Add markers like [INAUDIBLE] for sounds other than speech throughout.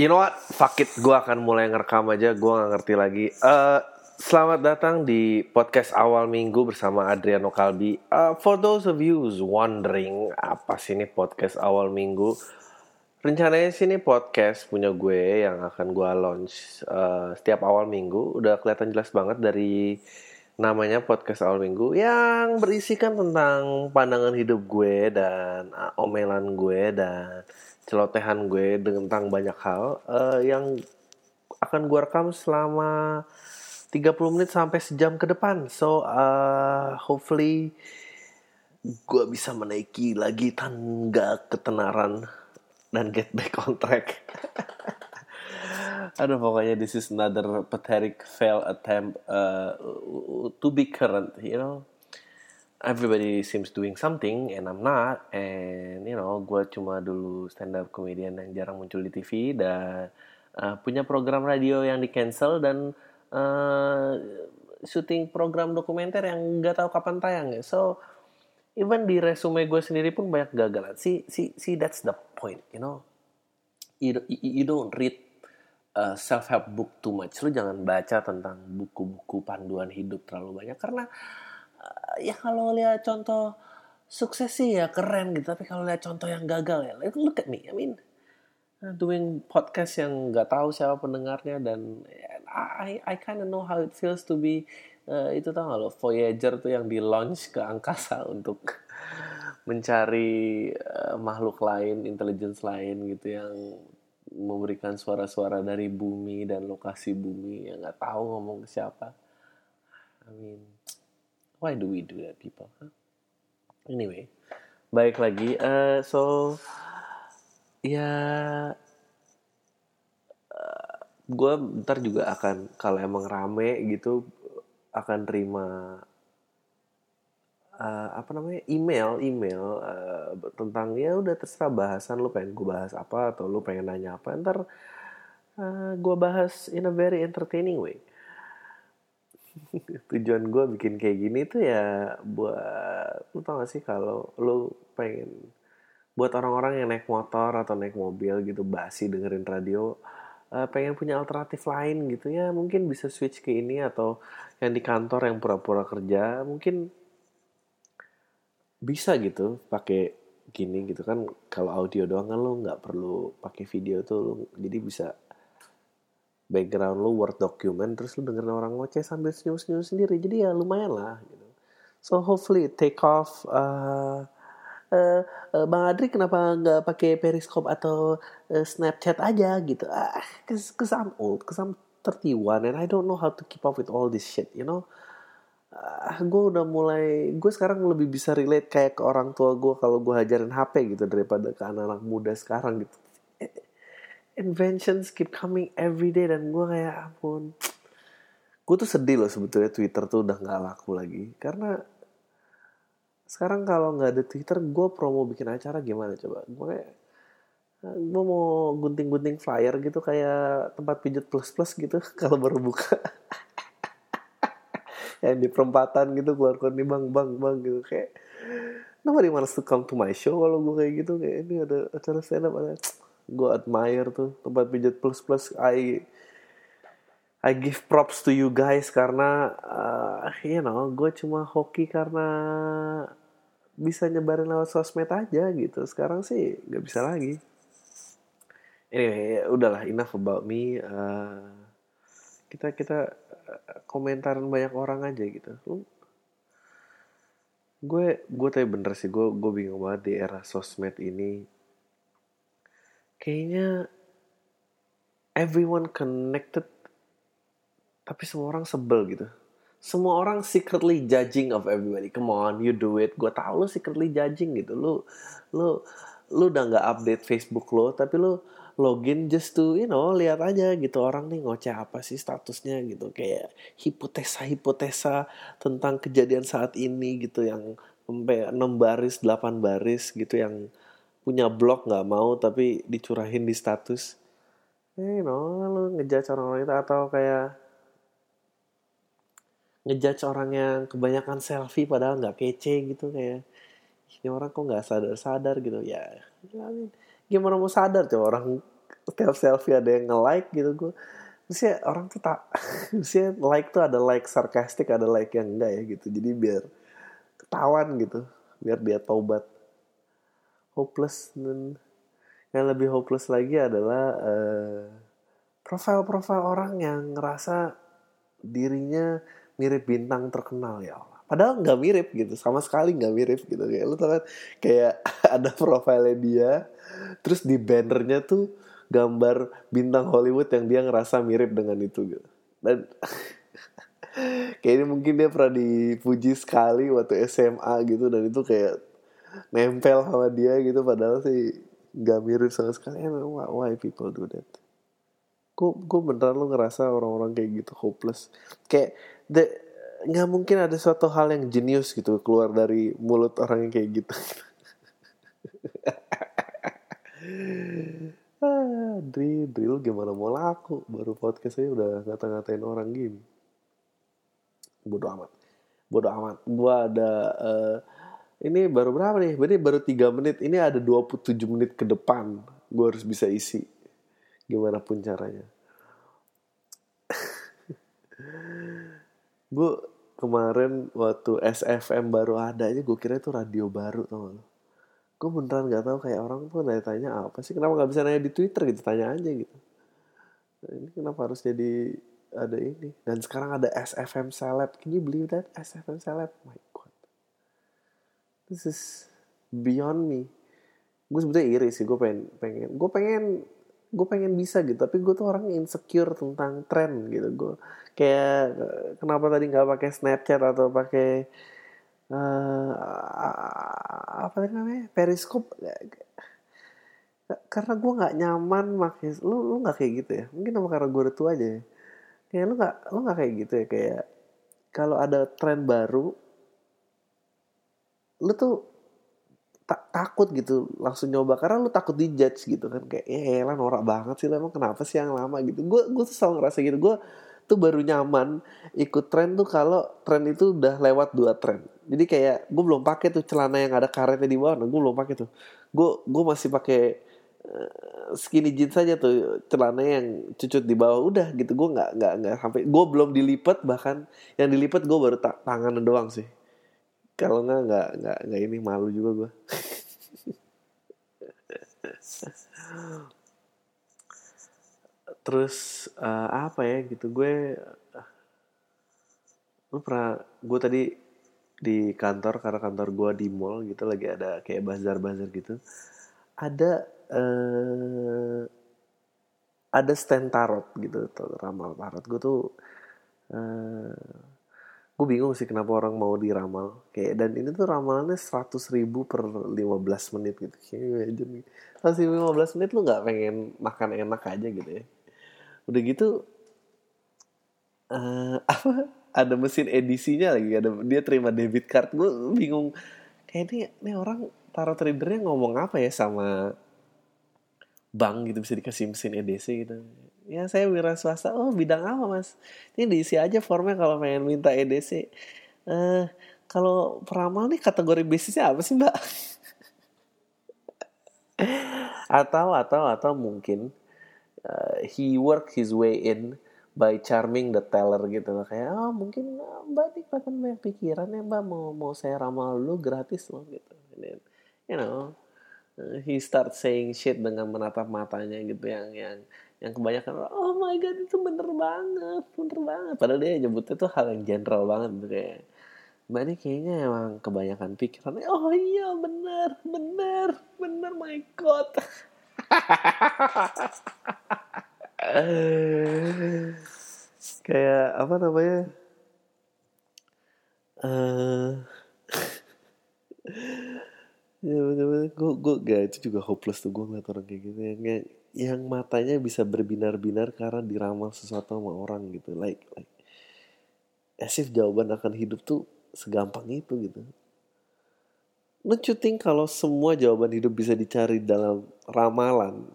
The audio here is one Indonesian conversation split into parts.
You know what? Fuck it. Gue akan mulai ngerekam aja. Gue gak ngerti lagi. Eh, selamat datang di podcast awal minggu bersama Adriano Kalbi. Eh, for those of you who's wondering, apa sih ini podcast awal minggu? Rencananya sih ini podcast punya gue yang akan gue launch eh, setiap awal minggu. Udah kelihatan jelas banget dari namanya podcast awal minggu yang berisikan tentang pandangan hidup gue dan uh, omelan gue dan celotehan gue tentang banyak hal uh, yang akan gue rekam selama 30 menit sampai sejam ke depan. So uh, hopefully gue bisa menaiki lagi tangga ketenaran dan get back on track. [LAUGHS] Aduh pokoknya this is another pathetic fail attempt uh, to be current, you know. Everybody seems doing something and I'm not and you know gue cuma dulu stand up comedian yang jarang muncul di TV dan uh, punya program radio yang di cancel dan uh, syuting program dokumenter yang nggak tahu kapan tayang ya. So even di resume gue sendiri pun banyak gagalan. See, see, see that's the point, you know. You, you, don't read uh, self help book too much. Lu jangan baca tentang buku-buku panduan hidup terlalu banyak karena ya kalau lihat contoh sukses sih ya keren gitu. Tapi kalau lihat contoh yang gagal ya, look at me. I mean, doing podcast yang nggak tahu siapa pendengarnya dan I I kind of know how it feels to be uh, itu tau gak lo Voyager tuh yang di launch ke angkasa [LAUGHS] untuk mencari uh, makhluk lain, intelligence lain gitu yang memberikan suara-suara dari bumi dan lokasi bumi yang nggak tahu ngomong ke siapa. I mean, why do we do that, people? Huh? Anyway, baik lagi. Uh, so, ya, uh, gue ntar juga akan kalau emang rame gitu akan terima uh, apa namanya email email uh, tentang ya udah terserah bahasan lu pengen gue bahas apa atau lu pengen nanya apa ntar uh, gue bahas in a very entertaining way [LAUGHS] tujuan gue bikin kayak gini tuh ya buat lu tau gak sih kalau lu pengen buat orang-orang yang naik motor atau naik mobil gitu basi dengerin radio uh, pengen punya alternatif lain gitu ya. Mungkin bisa switch ke ini atau yang di kantor yang pura-pura kerja mungkin bisa gitu pakai gini gitu kan. Kalau audio doang kan lo nggak perlu pakai video tuh lo jadi bisa background lo word document terus lo dengerin orang ngoceh sambil senyum-senyum sendiri. Jadi ya lumayan lah gitu. So hopefully take off uh, uh, uh, bang Adri kenapa nggak pakai periscope atau uh, Snapchat aja gitu. Ah cause, cause I'm old cause I'm 31 and I don't know how to keep up with all this shit you know? Uh, gue udah mulai gue sekarang lebih bisa relate kayak ke orang tua gue kalau gue hajarin HP gitu daripada ke anak-anak muda sekarang gitu inventions keep coming every day dan gue kayak ampun. Gue tuh sedih loh sebetulnya Twitter tuh udah nggak laku lagi. Karena sekarang kalau nggak ada Twitter gue promo bikin acara gimana coba? Gue kayak gue mau gunting-gunting flyer gitu kayak tempat pijat plus plus gitu [LAUGHS] kalau baru buka. [LAUGHS] Yang di perempatan gitu keluar keluar nih bang bang bang gitu. Kayak nobody wants to come to my show kalau gue kayak gitu. Kayak ini ada acara stand up ada gue admire tuh tempat pijat plus plus. I I give props to you guys karena uh, you know gue cuma hoki karena bisa nyebarin lewat sosmed aja gitu. Sekarang sih nggak bisa lagi. Anyway udahlah enough about me. Uh, kita kita komentaran banyak orang aja gitu. Gue gue tapi bener sih gue gue bingung banget di era sosmed ini kayaknya everyone connected tapi semua orang sebel gitu. Semua orang secretly judging of everybody. Come on you do it. Gue tau lu secretly judging gitu. Lu lu lu udah nggak update Facebook lo tapi lu login just to you know lihat aja gitu. Orang nih ngoceh apa sih statusnya gitu. Kayak hipotesa hipotesa tentang kejadian saat ini gitu yang sampai 6 baris 8 baris gitu yang punya blog nggak mau tapi dicurahin di status. Eh you know lu ngejudge orang-orang itu atau kayak ngejudge orang yang kebanyakan selfie padahal nggak kece gitu kayak ini orang kok nggak sadar sadar gitu. Ya gimana mau sadar? Coba orang setiap selfie ada yang nge-like gitu gue Maksudnya orang tuh tak [LAUGHS] Maksudnya like tuh ada like sarkastik Ada like yang enggak ya gitu. Jadi biar ketahuan gitu Biar dia taubat Hopeless Dan yang lebih hopeless lagi adalah uh, Profil-profil orang yang ngerasa Dirinya mirip bintang terkenal ya Allah Padahal nggak mirip gitu, sama sekali nggak mirip gitu. Kayak lu tau kan, kayak [LAUGHS] ada profilnya dia, terus di bannernya tuh gambar bintang Hollywood yang dia ngerasa mirip dengan itu gitu. Dan [LAUGHS] kayaknya mungkin dia pernah dipuji sekali waktu SMA gitu dan itu kayak nempel sama dia gitu padahal sih nggak mirip sama sekali. Emang why people do that? Gue gue beneran lu ngerasa orang-orang kayak gitu hopeless. Kayak the nggak mungkin ada suatu hal yang jenius gitu keluar dari mulut orang yang kayak gitu. [LAUGHS] ah, Dri, Dri lu gimana mau laku? Baru podcast aja udah ngata-ngatain orang gini. Bodoh amat. Bodoh amat. Gua ada uh, ini baru berapa nih? Berarti baru 3 menit. Ini ada 27 menit ke depan. Gue harus bisa isi. Gimana pun caranya. [LAUGHS] gue kemarin waktu SFM baru ada aja gue kira itu radio baru tau gak gue beneran gak tahu kayak orang tuh nanya tanya apa sih kenapa nggak bisa nanya di Twitter gitu tanya aja gitu nah, ini kenapa harus jadi ada ini dan sekarang ada SFM Celeb can you believe that SFM Celeb oh my this is beyond me. Gue sebetulnya iri sih gue pengen pengen gue pengen gue pengen bisa gitu. Tapi gue tuh orang insecure tentang tren gitu. Gue kayak kenapa tadi nggak pakai Snapchat atau pakai uh, apa namanya? Periscope? Karena gue nggak nyaman makin lu lu nggak kayak gitu ya? Mungkin sama karena gue tua aja ya. Kayak lu nggak lu nggak kayak gitu ya? Kayak kalau ada tren baru lu tuh tak takut gitu langsung nyoba. Karena lu takut dijudge gitu kan kayak ya elah norak banget sih emang kenapa sih yang lama? Gitu. Gue gue tuh selalu ngerasa gitu. Gue tuh baru nyaman ikut tren tuh kalau tren itu udah lewat dua tren. Jadi kayak gue belum pakai tuh celana yang ada karetnya di bawah, nah, gue belum pakai tuh. Gue gue masih pakai uh, skinny jeans saja tuh celana yang cucut di bawah udah gitu. Gue nggak nggak nggak sampai gue belum dilipat bahkan. Yang dilipat gue baru tak tangan doang sih kalau nggak nggak nggak nggak ini malu juga gue terus uh, apa ya gitu gue lu pernah gue tadi di kantor karena kantor gue di mall gitu lagi ada kayak bazar bazar gitu ada uh, ada stand tarot gitu ramal tarot. Gue tuh uh, gue bingung sih kenapa orang mau diramal. Kayak dan ini tuh ramalannya seratus ribu per 15 menit gitu. Kayak seratus ribu 15 menit lu nggak pengen makan enak aja gitu ya. Udah gitu uh, [LAUGHS] apa ada mesin edisinya lagi ada dia terima debit card. Gue bingung kayak ini ini orang taruh tradernya ngomong apa ya sama bank gitu bisa dikasih mesin edisi gitu ya saya wira swasta. Oh bidang apa mas? Ini diisi aja formnya kalau pengen minta edc eh kalau peramal nih kategori bisnisnya apa sih mbak? [LAUGHS] Atau atau atau mungkin uh, he work his way in by charming the teller gitu. Loh kayak oh mungkin uh, mbak ini kelihatan banyak pikiran ya mbak. Mau mau saya ramal dulu gratis loh gitu. Then, you know uh, he start saying shit dengan menatap matanya gitu yang yang yang kebanyakan oh my god itu bener banget bener banget. Padahal dia nyebutnya tuh hal yang general banget kayak mbak ini kayaknya emang kebanyakan pikiran oh iya bener bener bener my god. [LAUGHS] Kayak apa namanya uh, [LAUGHS] ya gue gue gak itu juga hopeless tuh gue ngeliat orang kayak gitu yang yang matanya bisa berbinar-binar karena diramal sesuatu sama orang gitu like like as if jawaban akan hidup tuh segampang itu gitu Don't kalau semua jawaban hidup bisa dicari dalam ramalan?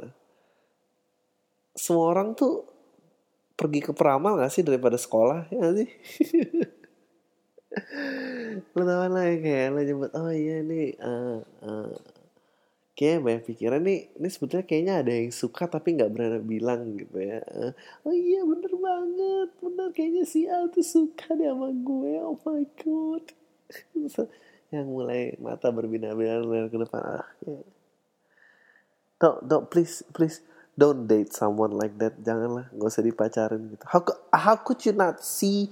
Semua orang tuh pergi ke peramal gak sih daripada sekolah ya gak sih? [LAUGHS] lo tau lah ya kayak lo nyebut oh iya nih uh, uh, kayak banyak pikiran nih ini sebetulnya kayaknya ada yang suka tapi nggak berani bilang gitu ya. Oh iya bener banget bener. Kayaknya si A tuh suka deh sama gue. Oh my god. [LAUGHS] Yang mulai mata berbinar-binar ke depan. Ah ya. don't don't please please don't date someone like that. Janganlah nggak usah dipacarin gitu. How, how could you not see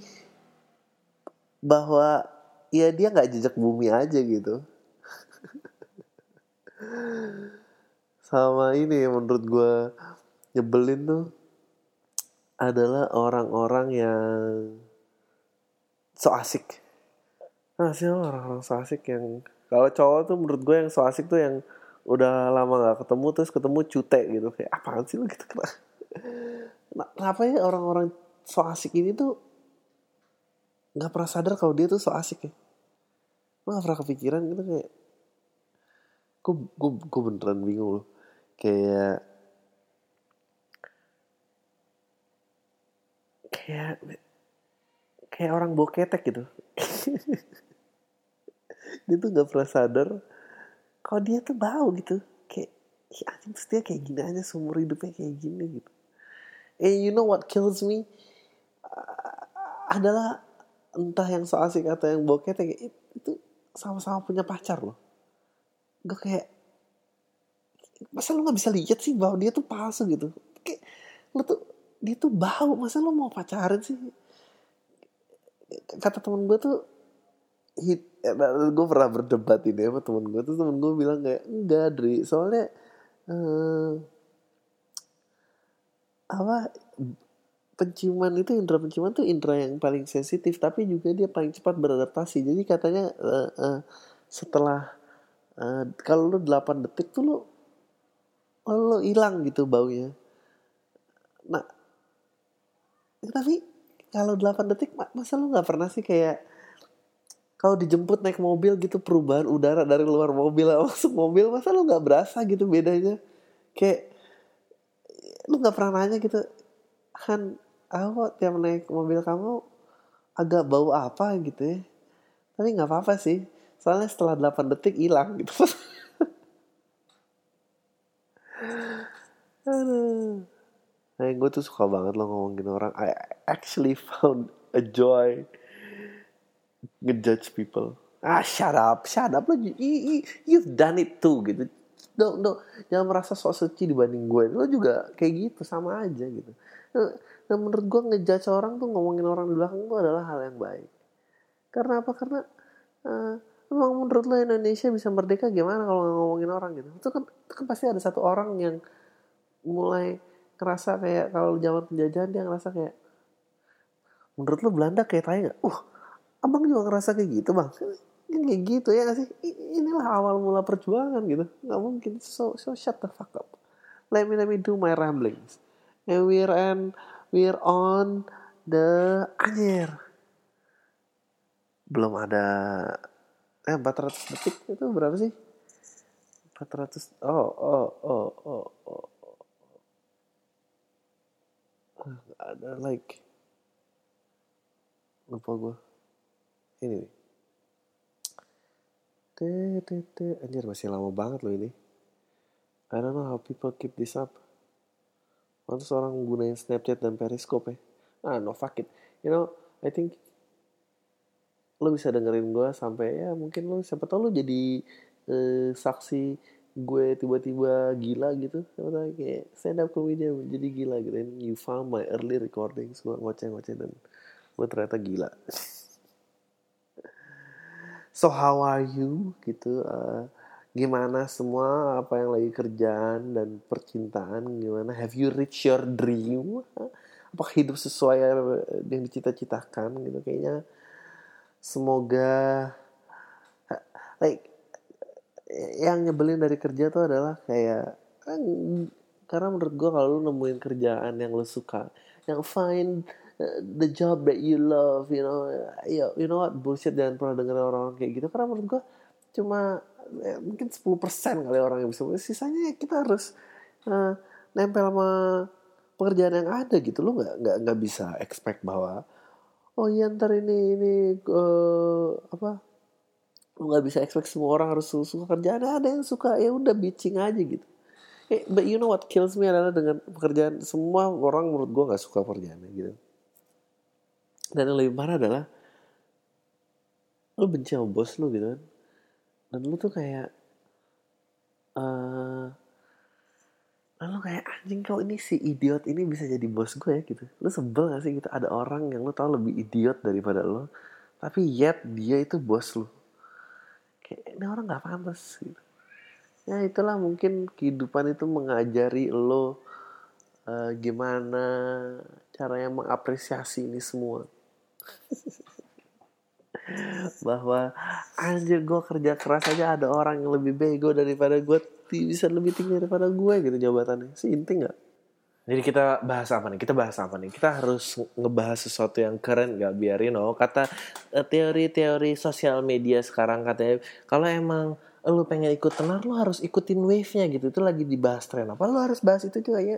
bahwa ya dia nggak jejak bumi aja gitu sama ini menurut gue nyebelin tuh adalah orang-orang yang so asik. Nah sih orang-orang so asik yang kalau cowok tuh menurut gue yang so asik tuh yang udah lama gak ketemu terus ketemu cute gitu. Kayak apaan sih lo gitu. Nah, kenapa ya orang-orang so asik ini tuh nggak pernah sadar kalau dia tuh so asik ya? Lo gak pernah kepikiran gitu kayak gue gue gue beneran bingung loh. Kayak kayak kayak orang boketek gitu. [LAUGHS] Dia tuh nggak pernah sadar kalau dia tuh bau gitu. Kayak ya anjing dia kayak gini aja seumur hidupnya kayak gini gitu. And you know what kills me? Uh, adalah entah yang so asik atau yang boketek itu sama-sama punya pacar loh gue kayak masa lu nggak bisa lihat sih bahwa dia tuh palsu gitu. Kayak lu tuh dia tuh bau masa lu mau pacaran sih? Kata temen gue tuh hit gue pernah berdebat ini sama temen gue tuh temen gue bilang kayak enggak Dri soalnya eh, apa penciuman itu indera penciuman tuh indera yang paling sensitif tapi juga dia paling cepat beradaptasi. Jadi katanya uh, uh, setelah uh, kalau lu 8 detik tuh lu lu hilang gitu baunya. Nah tapi kalau 8 detik masa lu nggak pernah sih kayak kalau dijemput naik mobil gitu perubahan udara dari luar mobil [LAUGHS] masuk mobil masa lu nggak berasa gitu bedanya? Kayak lu nggak pernah nanya gitu kan aku tiap naik mobil kamu agak bau apa? gitu ya. Tapi nggak apa-apa sih soalnya setelah 8 detik hilang gitu. Aduh. Nah gue tuh suka banget lo ngomongin orang. I actually found a joy ngejudge people. Ah shut up shut up. Lo you, you, you've done it too gitu. No no. Jangan merasa sok suci dibanding gue lo juga kayak gitu sama aja gitu. Nah menurut gue ngejudge orang tuh ngomongin orang di belakang tuh adalah hal yang baik. Karena apa? Karena uh, emang menurut lo Indonesia bisa merdeka gimana kalau ngomongin orang gitu? Itu kan itu kan pasti ada satu orang yang mulai ngerasa kayak kalau zaman penjajahan dia ngerasa kayak menurut lo Belanda kayak tanya gak? Uh, abang juga ngerasa kayak gitu bang. Ini kayak gitu ya gak sih? Inilah awal mula perjuangan gitu. Nggak mungkin. So so shut the fuck up. Let me let me do my ramblings. And we're on we're on the anjir belum ada eh 400 detik itu berapa sih 400 oh oh oh oh oh. Ah, ada like lupa gue ini nih. Anjir masih lama banget loh ini. I don't know how people keep this up. Mantus orang gunain Snapchat dan Periscope ya. Ah, no fuck it. You know, I think lo bisa dengerin gue sampai ya mungkin lo siapa tau lo jadi eh, saksi gue tiba-tiba gila gitu. Siapa kayak stand up comedian jadi gila gitu. And you found my early recordings gue ngoceh-ngoceh dan gue ternyata gila. [LAUGHS] So how are you? Gitu uh, gimana semua? Apa yang lagi kerjaan dan percintaan? Gimana? Have you reached your dream? Apakah hidup sesuai yang dicita-citakan? Gitu kayaknya semoga like yang nyebelin dari kerja tuh adalah kayak kan, karena menurut gue kalau lu nemuin kerjaan yang lu suka yang find uh, the job that you love you know ya you know what bullshit jangan pernah denger orang-orang kayak gitu. Karena menurut gue cuma ya, mungkin 10% kali orang yang bisa sisanya kita harus uh, nempel sama pekerjaan yang ada gitu. Lo nggak nggak nggak bisa expect bahwa oh iya ntar ini ini uh, apa? Lu nggak bisa expect semua orang harus suka kerjaan ada yang suka ya udah bitching aja gitu. Eh, but you know what kills me adalah dengan pekerjaan semua orang menurut gue nggak suka pekerjaannya gitu. Dan yang lebih parah adalah lu benci sama bos lu gitu kan. Dan lu tuh kayak lalu kayak anjing kau ini si idiot ini bisa jadi bos gue? Ya gitu. Lu sebel gak sih gitu? Ada orang yang lu tau lebih idiot daripada lo tapi yet dia itu bos lu kayak ini orang nggak pantas gitu. Ya itulah mungkin kehidupan itu mengajari lo uh, gimana caranya mengapresiasi ini semua. [LAUGHS] Bahwa anjir gue kerja keras aja ada orang yang lebih bego daripada gue bisa lebih tinggi daripada gue gitu jabatannya sih inti nggak jadi kita bahas apa nih? Kita bahas apa nih? Kita harus ngebahas sesuatu yang keren gak biar you know kata eh, teori-teori sosial media sekarang katanya kalau emang lu pengen ikut tenar lu harus ikutin wave-nya gitu. Itu lagi dibahas tren apa? Lu harus bahas itu juga ya.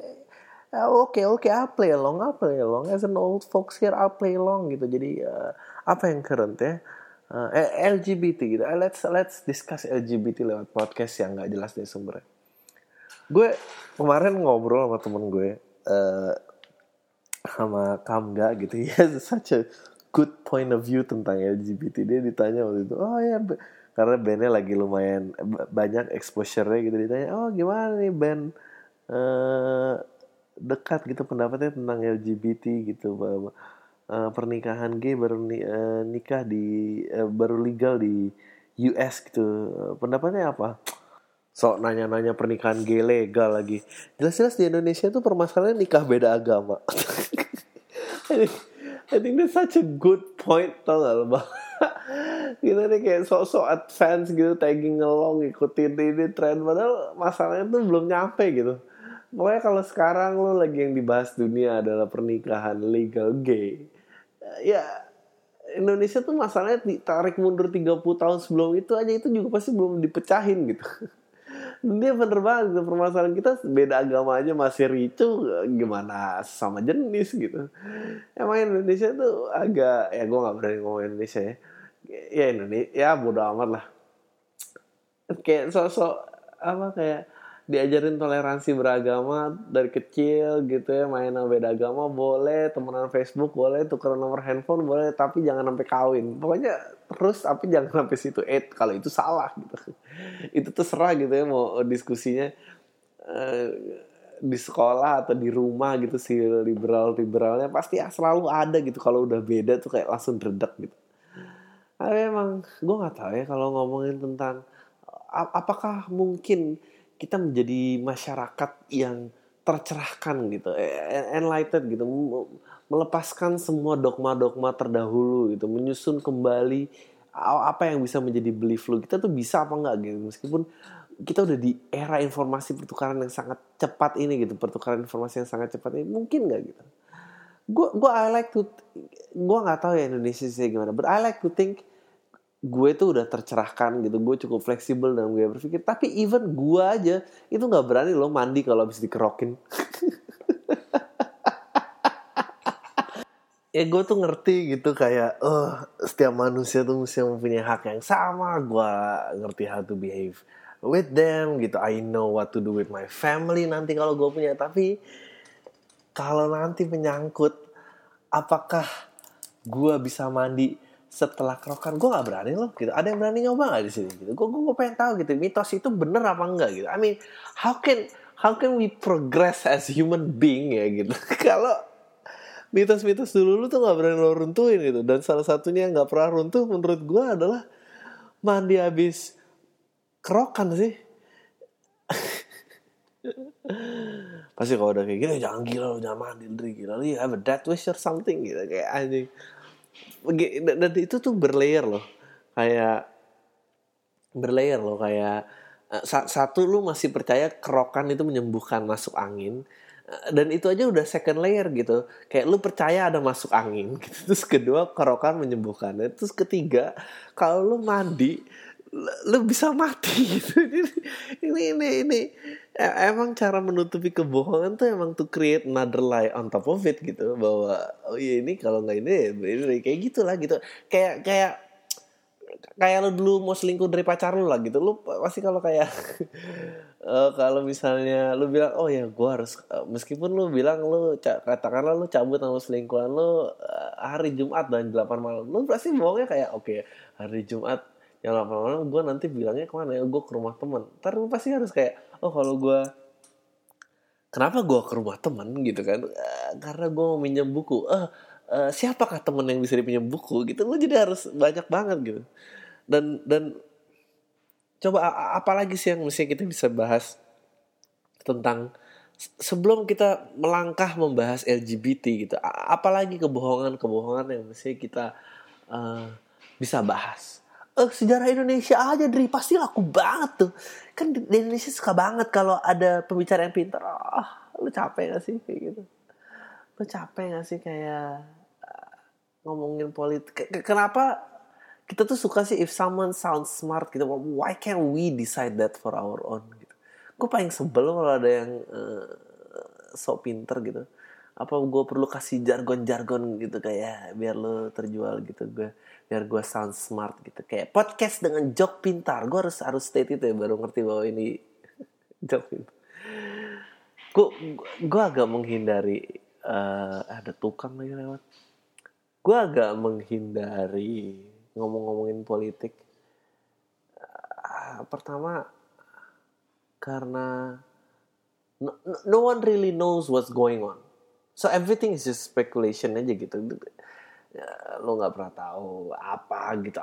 ya oke oke, okay, I play along, I play along. As an old folks here, I play along gitu. Jadi uh, apa yang keren ya? Uh, eh, LGBT gitu. Let's let's discuss LGBT lewat podcast yang nggak jelas dari sumbernya. Gue kemarin ngobrol sama temen gue uh, sama Kamga gitu. [LAUGHS] Ya such a good point of view tentang LGBT dia ditanya waktu itu oh ya karena bandnya lagi lumayan banyak exposure-nya gitu. Ditanya oh gimana nih band uh, dekat gitu pendapatnya tentang LGBT gitu uh, pernikahan gay baru uh, nikah di uh, baru legal di US gitu. Uh, pendapatnya apa? Sok nanya-nanya pernikahan gay legal lagi. Jelas-jelas di Indonesia tuh permasalahan nikah beda agama. [LAUGHS] I think that's such a good point tau gak lo [LAUGHS] kita nih kayak sok-sok advance gitu tagging along ikutin ini tren padahal masalahnya tuh belum nyampe gitu. Pokoknya kalau sekarang lo lagi yang dibahas dunia adalah pernikahan legal gay ya Indonesia tuh masalahnya tarik mundur 30 tahun sebelum itu aja itu juga pasti belum dipecahin gitu. [LAUGHS] Dia bener banget gitu. permasalahan kita beda agama aja masih ricu gimana sama jenis gitu. Emang Indonesia tuh agak ya gue nggak berani ngomong Indonesia ya. Ya Indonesia ya bodo amat lah. Kayak sosok apa kayak diajarin toleransi beragama dari kecil gitu ya main sama beda agama boleh. Temenan Facebook boleh. Tuker nomor handphone boleh. Tapi jangan sampai kawin. Pokoknya terus tapi jangan sampai situ. Eh kalau itu salah gitu. [LAUGHS] Itu terserah gitu ya mau diskusinya uh, di sekolah atau di rumah gitu si liberal liberalnya pasti ya selalu ada gitu. Kalau udah beda tuh kayak langsung redek gitu. Tapi emang gue nggak tahu ya kalau ngomongin tentang apakah mungkin kita menjadi masyarakat yang tercerahkan gitu, e, e, enlightened gitu, melepaskan semua dogma-dogma terdahulu gitu, menyusun kembali apa yang bisa menjadi belief lu. Kita tuh bisa apa enggak gitu, meskipun kita udah di era informasi pertukaran yang sangat cepat ini gitu, pertukaran informasi yang sangat cepat ini mungkin nggak gitu. Gue gue I like to, gue nggak tahu ya Indonesia sih gimana, but I like to think gue tuh udah tercerahkan gitu. Gue cukup fleksibel dalam gue berpikir. Tapi even gue aja itu nggak berani loh mandi kalau habis dikerokin. [LAUGHS] Ya gue tuh ngerti gitu kayak oh setiap manusia tuh mesti mempunyai hak yang sama. Gue ngerti how to behave with them gitu. I know what to do with my family nanti kalau gue punya. Tapi kalau nanti menyangkut apakah gue bisa mandi setelah kerokan gue nggak berani loh gitu. Ada yang berani nyoba nggak di sini gitu? Gue gue pengen tahu gitu. Mitos itu bener apa enggak gitu? I mean how can how can we progress as human being ya gitu? [LAUGHS] Kalau mitos-mitos dulu lu tuh nggak berani lo runtuhin gitu. Dan salah satunya yang nggak pernah runtuh menurut gue adalah mandi habis kerokan sih. [LAUGHS] Pasti kalau udah kayak gini jangan gila lo jangan mandi gila. Lu ya have a death wish or something gitu. Kayak anjing dan itu tuh berlayer loh kayak berlayer loh kayak eh, satu lu masih percaya kerokan itu menyembuhkan masuk angin eh, dan itu aja udah second layer gitu kayak lu percaya ada masuk angin gitu. [LAUGHS] terus kedua kerokan menyembuhkan terus ketiga kalau lu mandi lu bisa mati. [LAUGHS] Gitu ini ini ini. E, emang cara menutupi kebohongan tuh emang to create another lie on top of it gitu. Bahwa oh iya ini kalau nggak ini, ini kayak gitulah gitu. Kayak kayak kayak lo dulu mau selingkuh dari pacar lo lah gitu. Lo pasti kalau kayak uh, [LAUGHS] kalau misalnya lo bilang oh ya gue harus uh, meskipun lo bilang lo katakanlah lo cabut sama selingkuhan lo uh, hari Jumat dan 8 malam lo pasti bohongnya kayak oke okay, hari Jumat yang 8 malam gue nanti bilangnya ke mana ya? Gue ke rumah temen. Ntar lo pasti harus kayak oh kalau gue kenapa gue ke rumah temen? gitu kan. Uh, karena gue mau minjem buku. Uh, uh, siapakah temen yang bisa dipinjam buku? gitu. Lo jadi harus banyak banget gitu. Dan dan coba apalagi sih yang mesti kita bisa bahas tentang sebelum kita melangkah membahas LGBT gitu apalagi kebohongan-kebohongan yang mesti kita uh, bisa bahas eh, sejarah Indonesia aja dari pasti laku banget tuh. Kan di Indonesia suka banget kalau ada pembicara yang pintar oh, lu capek gak sih kayak gitu? Lu capek gak sih kayak uh, ngomongin politik kenapa kita tuh suka sih if someone sounds smart gitu. Why can't we decide that for our own gitu? Gue paling sebel kalau ada yang uh, sok pinter gitu. Apa gue perlu kasih jargon-jargon gitu kayak biar lo terjual gitu gue biar gue sound smart gitu. Kayak podcast dengan joke pintar. Gue harus harus state itu ya baru ngerti bahwa ini [LAUGHS] joke pintar. Gue gue agak menghindari uh, ada tukang lagi lewat. Gue agak menghindari ngomong-ngomongin politik. Uh, pertama karena no, no one really knows what's going on. So everything is just speculation aja gitu ya, lo nggak pernah tahu apa gitu.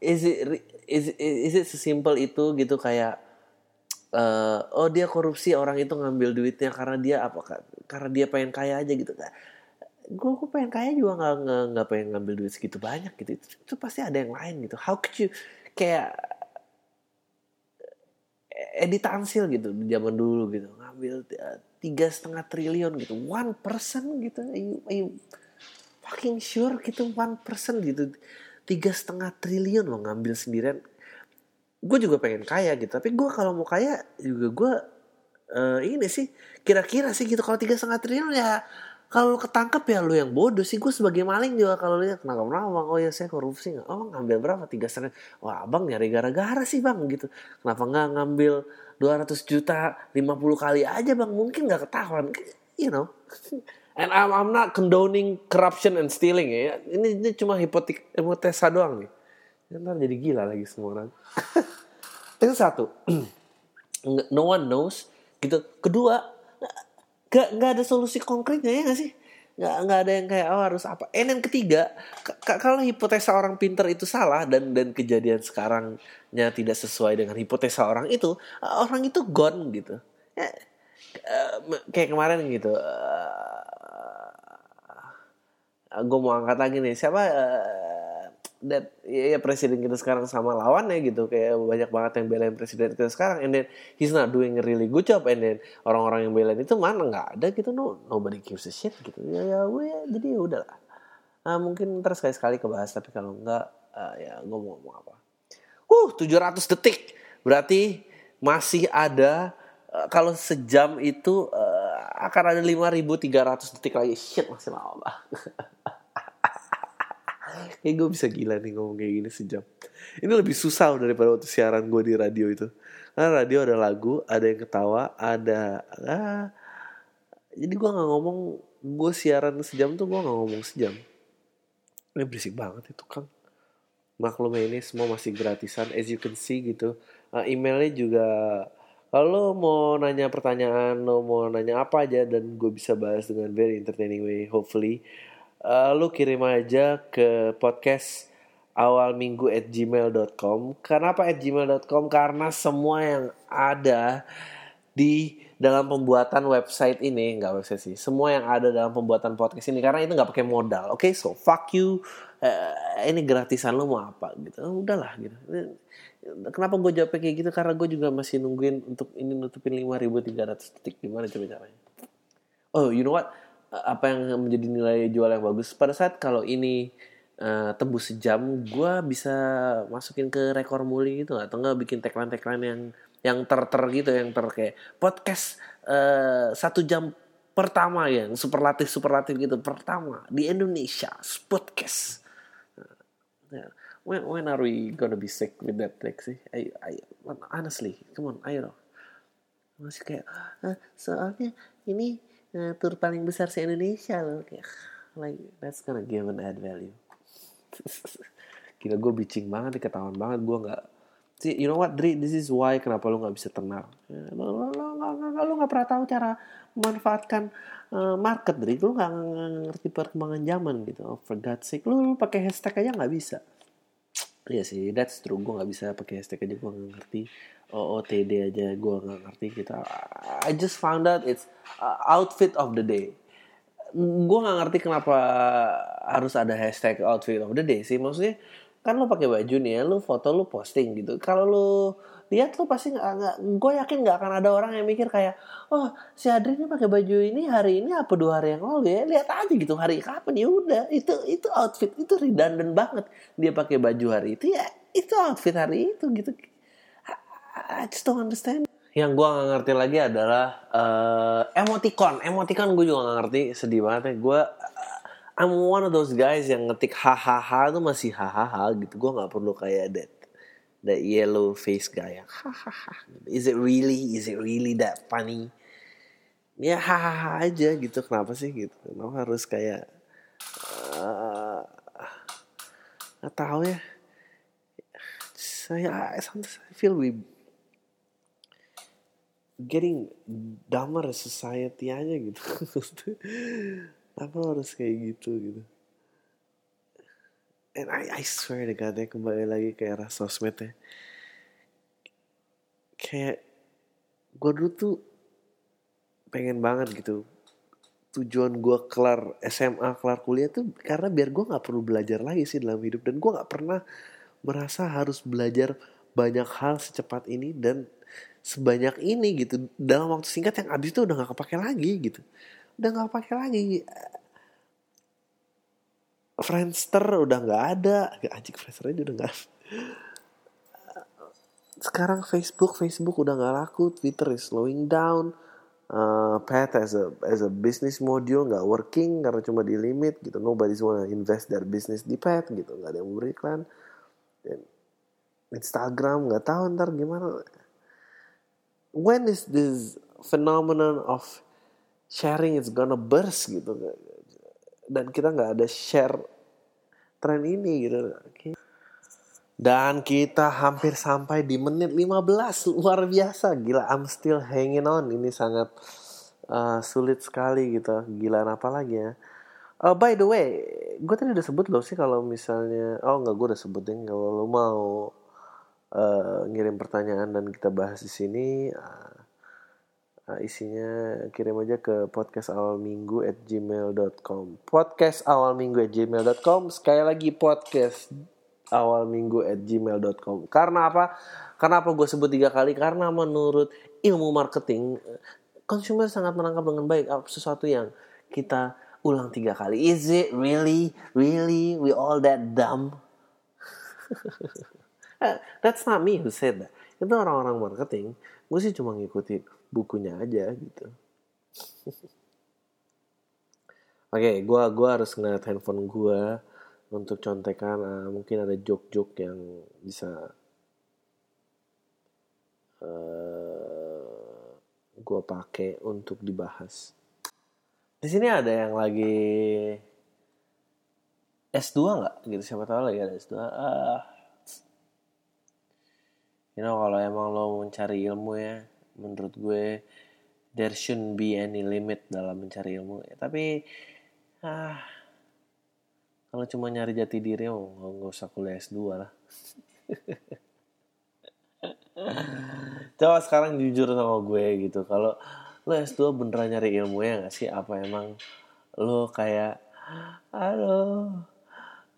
Is it is is it sesimpel itu gitu kayak uh, oh dia korupsi orang itu ngambil duitnya karena dia apa karena dia pengen kaya aja gitu. Gue gue pengen kaya juga nggak nggak pengen ngambil duit segitu banyak gitu. Itu, itu pasti ada yang lain gitu. How could you kayak eh, Edi Tansil gitu zaman dulu gitu ngambil eh, tiga setengah triliun gitu. One person gitu. Ayo ayo fucking sure gitu one person gitu. Tiga setengah triliun lo ngambil sendirian. Gue juga pengen kaya gitu tapi gue kalau mau kaya juga gue uh, ini sih kira-kira sih gitu. Kalau tiga setengah triliun ya kalau ketangkep ya lu yang bodoh sih. Gue sebagai maling juga kalau lihat kenapa kenapa bang oh ya saya korupsi nggak oh ngambil berapa? Tiga setengah. Wah abang nyari gara-gara sih bang gitu. Kenapa nggak ngambil 200 juta 50 kali aja bang? Mungkin nggak ketahuan. You know [LAUGHS] and I'm, I'm not condoning corruption and stealing ya. Ini, ini cuma hipotek hipotesa doang nih. Ntar jadi gila lagi semua orang. [LAUGHS] Itu satu. [CLEARS THROAT] No one knows gitu. Kedua gak nggak ada solusi konkretnya ya gak sih? Nggak nggak ada yang kayak oh harus apa. Eh yang ketiga kalau hipotesa orang pinter itu salah dan dan kejadian sekarangnya tidak sesuai dengan hipotesa orang itu orang itu gone gitu. Ya, uh, kayak kemarin gitu uh, eh, gue mau angkat lagi nih. Siapa uh, dan ya, ya presiden kita sekarang sama lawannya gitu. Kayak banyak banget yang belain presiden kita sekarang. And then he's not doing a really good job. And then orang-orang yang belain itu mana nggak ada gitu. No nobody gives a shit gitu. Ya ya gue ya, jadi ya udahlah. Nah, mungkin terus sekali sekali kebahas tapi kalau enggak uh, ya gue mau ngomong apa. Uh 700 detik. Berarti masih ada kalau sejam itu uh, akan ada 5300 detik lagi. Shit masih lama banget [LAUGHS] kayak gue bisa gila nih ngomong kayak gini sejam. Ini lebih susah daripada waktu siaran gue di radio itu. Karena radio ada lagu ada yang ketawa ada ah, jadi gue nggak ngomong gue siaran sejam tuh gue nggak ngomong sejam. Ini berisik banget itu kang. Maklum ini semua masih gratisan as you can see gitu. Uh, emailnya juga kalau mau nanya pertanyaan lo mau nanya apa aja dan gue bisa bahas dengan very entertaining way hopefully uh, lu kirim aja ke podcast awal minggu at gmail.com kenapa at gmail.com karena semua yang ada di dalam pembuatan website ini nggak website sih semua yang ada dalam pembuatan podcast ini karena itu nggak pakai modal oke? Okay? so fuck you. Uh, ini gratisan lo mau apa gitu. Oh, udahlah gitu. Kenapa gue jawab kayak gitu? Karena gue juga masih nungguin untuk ini nutupin 5300 detik gimana coba caranya? Oh you know what apa yang menjadi nilai jual yang bagus. Pada saat kalau ini uh, tembus sejam gue bisa masukin ke rekor muli gitu atau enggak bikin tagline tagline yang yang ter ter gitu yang ter kayak podcast uh, satu jam pertama yang superlatif superlatif gitu. Pertama di Indonesia podcast. Nah, when when are we gonna be sick with that text sih? I, I, honestly come on ayo masih kayak ah, soalnya ini uh, tur paling besar se Indonesia loh kayak like that's gonna give an add value [LAUGHS] Gila gue bitching banget, ketahuan banget gue nggak See, you know what, Dri? This is why kenapa lu nggak bisa tenang. Ya, lo, lo, lo, lo, lo gak pernah tahu cara memanfaatkan uh, market, Dri. Lu nggak ngerti perkembangan zaman gitu. Oh, for God's sake, lu, lu pakai hashtag aja nggak bisa. Iya sih, that's true. Gue nggak bisa pakai hashtag aja, gue nggak ngerti. OOTD aja, gue nggak ngerti gitu. I just found out it's uh, outfit of the day. Gue nggak ngerti kenapa harus ada hashtag outfit of the day sih. Maksudnya kan lo pakai baju nih ya, lo foto lo posting gitu. Kalau lo lihat lo pasti nggak, gue yakin nggak akan ada orang yang mikir kayak, oh si Adri ini pakai baju ini hari ini apa dua hari yang lalu ya, lihat aja gitu hari kapan ya udah itu itu outfit itu redundant banget dia pakai baju hari itu ya itu outfit hari itu gitu. I, I just don't understand. Yang gue gak ngerti lagi adalah uh, emoticon. Emoticon gue juga gak ngerti. Sedih banget ya. Gue I'm one of those guys yang ngetik hahaha tuh masih hahaha gitu. Gue nggak perlu kayak that that yellow face guy yang hahaha. Is it really? Is it really that funny? Ya hahaha aja gitu. Kenapa sih gitu? Kenapa harus kayak uh, nggak tahu ya. Saya sometimes I feel we getting dumber society aja gitu. [LAUGHS] apa harus kayak gitu gitu? And I, I swear to God ya kembali lagi ke era sosmed ya kayak gue dulu tuh pengen banget gitu. Tujuan gue kelar SMA kelar kuliah tuh karena biar gue nggak perlu belajar lagi sih dalam hidup. Dan gue nggak pernah merasa harus belajar banyak hal secepat ini dan sebanyak ini gitu. Dalam waktu singkat yang abis itu udah nggak kepake lagi gitu. Udah nggak pakai lagi. Friendster udah nggak ada. Anjing Friendster aja udah nggak sekarang Facebook Facebook udah nggak laku. Twitter is slowing down. Uh, Path as a as a business module nggak working karena cuma di limit gitu. Nobody's wanna invest their business di Path gitu. Nggak ada yang memberi iklan. Dan Instagram nggak tahu ntar gimana when is this phenomenon of sharing is gonna burst gitu? Dan kita nggak ada share tren ini gitu. Dan kita hampir sampai di menit 15 luar biasa. Gila I'm still hanging on. Ini sangat uh, sulit sekali gitu. Gila apa lagi ya? Uh, by the way gue tadi udah sebut loh sih kalau misalnya oh nggak gue udah sebutin kalau lo mau uh, ngirim pertanyaan dan kita bahas di sini uh, Nah, isinya kirim aja ke podcast awal minggu at gmail.com podcast awal minggu at gmail.com sekali lagi podcast awal minggu at gmail.com karena apa? Karena apa gue sebut tiga kali? Karena menurut ilmu marketing konsumer sangat menangkap dengan baik sesuatu yang kita ulang tiga kali. Is it really really we all that dumb [LAUGHS] that's not me who said that. Itu orang-orang marketing. Gue sih cuma ngikutin bukunya aja gitu. [LAUGHS] Oke okay, gue gua harus ngeliat handphone gue untuk contekan uh, mungkin ada joke-joke yang bisa uh, eh, gue pakai untuk dibahas. Di sini ada yang lagi S2 nggak? Gitu siapa tahu lagi ada S2 ah you know kalau emang lo mencari ilmu ya menurut gue there shouldn't be any limit dalam mencari ilmu. Ya, tapi ah kalau cuma nyari jati diri oh nggak usah kuliah S2 lah. [LAUGHS] Coba sekarang jujur sama gue gitu kalau lo S2 beneran nyari ilmu ya gak sih? Apa emang lo kayak aduh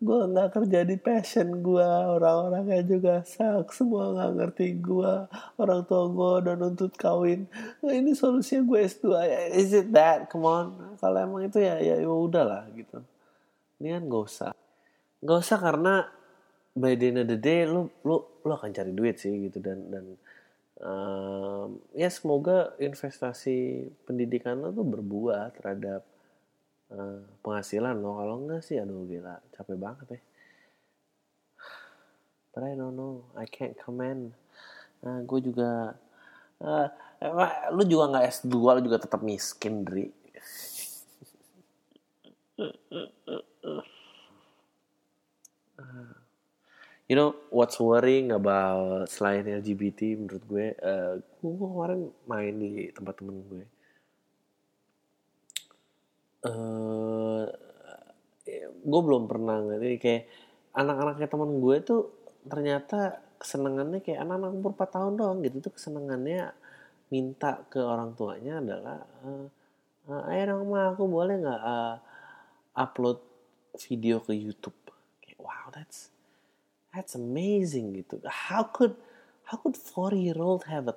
gue nggak kerja di passion gue orang-orangnya juga sak semua nggak ngerti gue orang tua gue udah nuntut kawin. Nah, ini solusinya gue S2 is it that? Come on. Kalau emang itu ya ya, ya udah lah gitu. Ini kan gak usah. Gak usah karena by the end of the day lu lu lu akan cari duit sih gitu. Dan dan um, ya semoga investasi pendidikan lo tuh berbuah terhadap uh, penghasilan lo kalau enggak sih aduh gila. Capek banget ya. But I don't know. I can't comment. Nah, gue juga uh, lu juga nggak S2 lu juga tetap miskin Dri. You know what's worrying about selain LGBT menurut gue uh, gue kemarin main di tempat temen gue uh, gue belum pernah ngerti. Kayak anak-anaknya teman gue tuh ternyata kesenangannya kayak anak-anak umur 4 tahun doang gitu. Tuh kesenangannya minta ke orang tuanya adalah uh, ayo dong ma aku boleh nggak uh, upload video ke YouTube? Kayak wow that's that's amazing gitu. How could how could four year old have a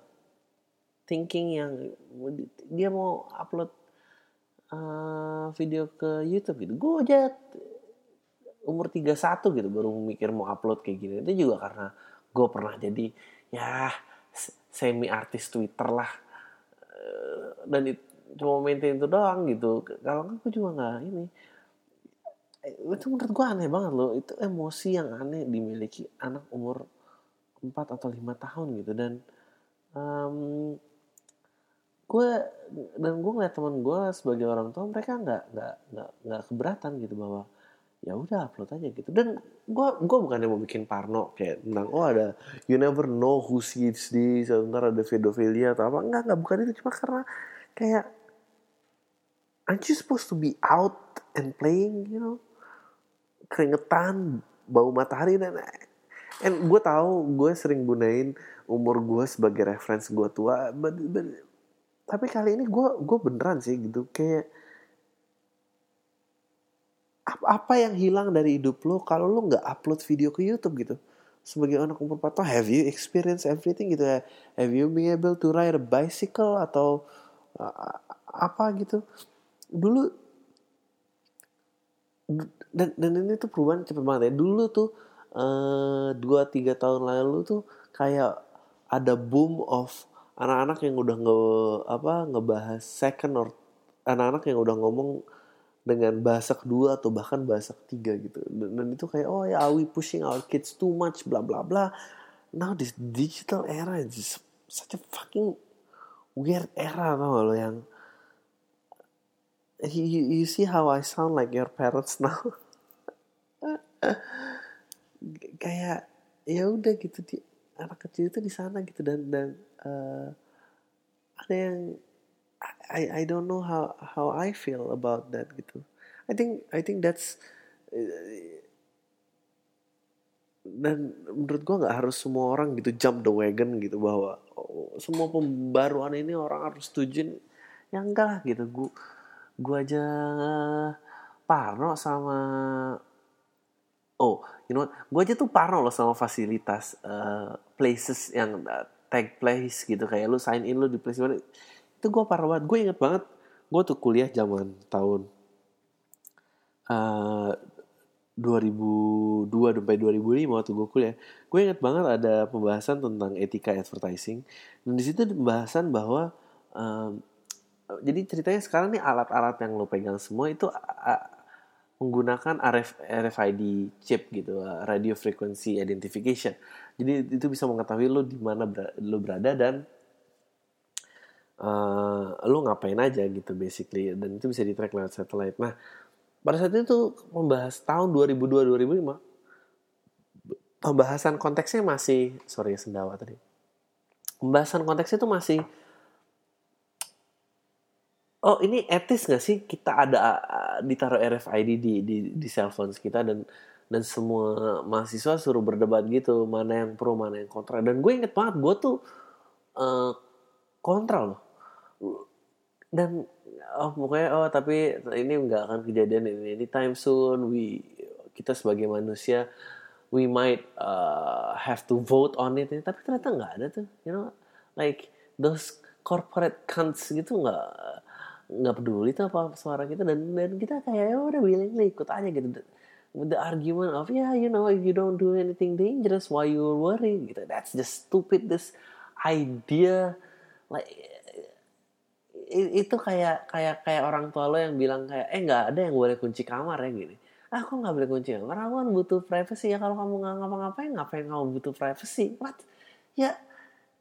thinking yang dia mau upload uh, video ke YouTube gitu. Gue aja umur 31 gitu baru mikir mau upload kayak gini. Itu juga karena gue pernah jadi ya semi artis Twitter lah. Eh, dan itu cuma maintain itu doang gitu. Kalau nggak gue juga nggak ini. Eh, itu menurut gue aneh banget loh. Itu emosi yang aneh dimiliki anak umur 4 atau lima tahun gitu. Dan um, gue dan gue ngeliat teman gue sebagai orang tua mereka nggak nggak nggak nggak keberatan gitu bahwa ya udah upload aja gitu. Dan gue gue bukannya mau bikin parno kayak tentang oh ada you never know who sees this ntar ada pedofilia atau apa. Enggak enggak bukan itu. Cuma karena kayak aren't you supposed to be out and playing you know? Keringetan bau matahari dan and gue tahu gue sering gunain umur gue sebagai reference gue tua but, but, tapi kali ini gue gue beneran sih gitu kayak apa yang hilang dari hidup lo kalau lo nggak upload video ke YouTube gitu? Sebagai anak umur 4 tahun have you experienced everything gitu? Ya have you been able to ride a bicycle atau uh, apa gitu? Dulu dan dan ini tuh perubahan cepet banget ya. Dulu tuh uh, dua tiga tahun lalu tuh kayak ada boom of anak-anak yang udah nge apa ngebahas second or anak-anak yang udah ngomong dengan bahasa kedua atau bahkan bahasa ketiga gitu. Dan, dan itu kayak oh ya are we pushing our kids too much bla bla bla. Now this digital era is such a fucking weird era tau lo yang you, you see how I sound like your parents now? [LAUGHS] Kayak ya udah gitu di anak kecil itu di sana gitu dan dan uh, ada yang I I don't know how how I feel about that gitu. I think I think that's dan menurut gue nggak harus semua orang gitu jump the wagon gitu bahwa oh, semua pembaruan ini orang harus setuju ya enggak lah gitu. Gue gue aja parno sama oh you know gue aja tuh parno loh sama fasilitas uh, places yang uh, tag place gitu. Kayak lu sign in lu di place mana. Itu gue parah banget. Gue inget banget gue tuh kuliah zaman tahun uh, 2002 sampai 2005 waktu gue kuliah. Gue inget banget ada pembahasan tentang etika advertising. Dan di situ pembahasan bahwa um, jadi ceritanya sekarang nih alat-alat yang lo pegang semua itu menggunakan RF, RFID chip gitu radio frequency identification jadi itu bisa mengetahui lo di mana lo berada dan uh, lu ngapain aja gitu basically dan itu bisa di track lewat satellite. Nah pada saat itu membahas tahun 2002-2005 pembahasan konteksnya masih sorry sendawa tadi pembahasan konteksnya itu masih oh ini etis gak sih kita ada ditaruh RFID di di di cellphones kita dan dan semua mahasiswa suruh berdebat gitu mana yang pro mana yang kontra. Dan gue inget banget gue tuh uh, kontra loh. Dan oh pokoknya oh tapi ini nggak akan kejadian ini time soon. We kita sebagai manusia we might uh, have to vote on it. Tapi ternyata nggak ada tuh you know? Like those corporate cunts gitu nggak nggak peduli tuh apa suara kita. Dan dan kita kayak ya udah willingly ikut aja gitu with the argument of yeah you know if you don't do anything dangerous why you worry gitu. That's just stupid. This idea like itu kayak kayak kayak orang tua lo yang bilang kayak eh nggak ada yang boleh kunci kamar ya gini. Aku nggak boleh kunci karena aku kan butuh privacy. Ya kalau kamu nggak ngapa-ngapain ngapain kamu butuh privacy? What? Ya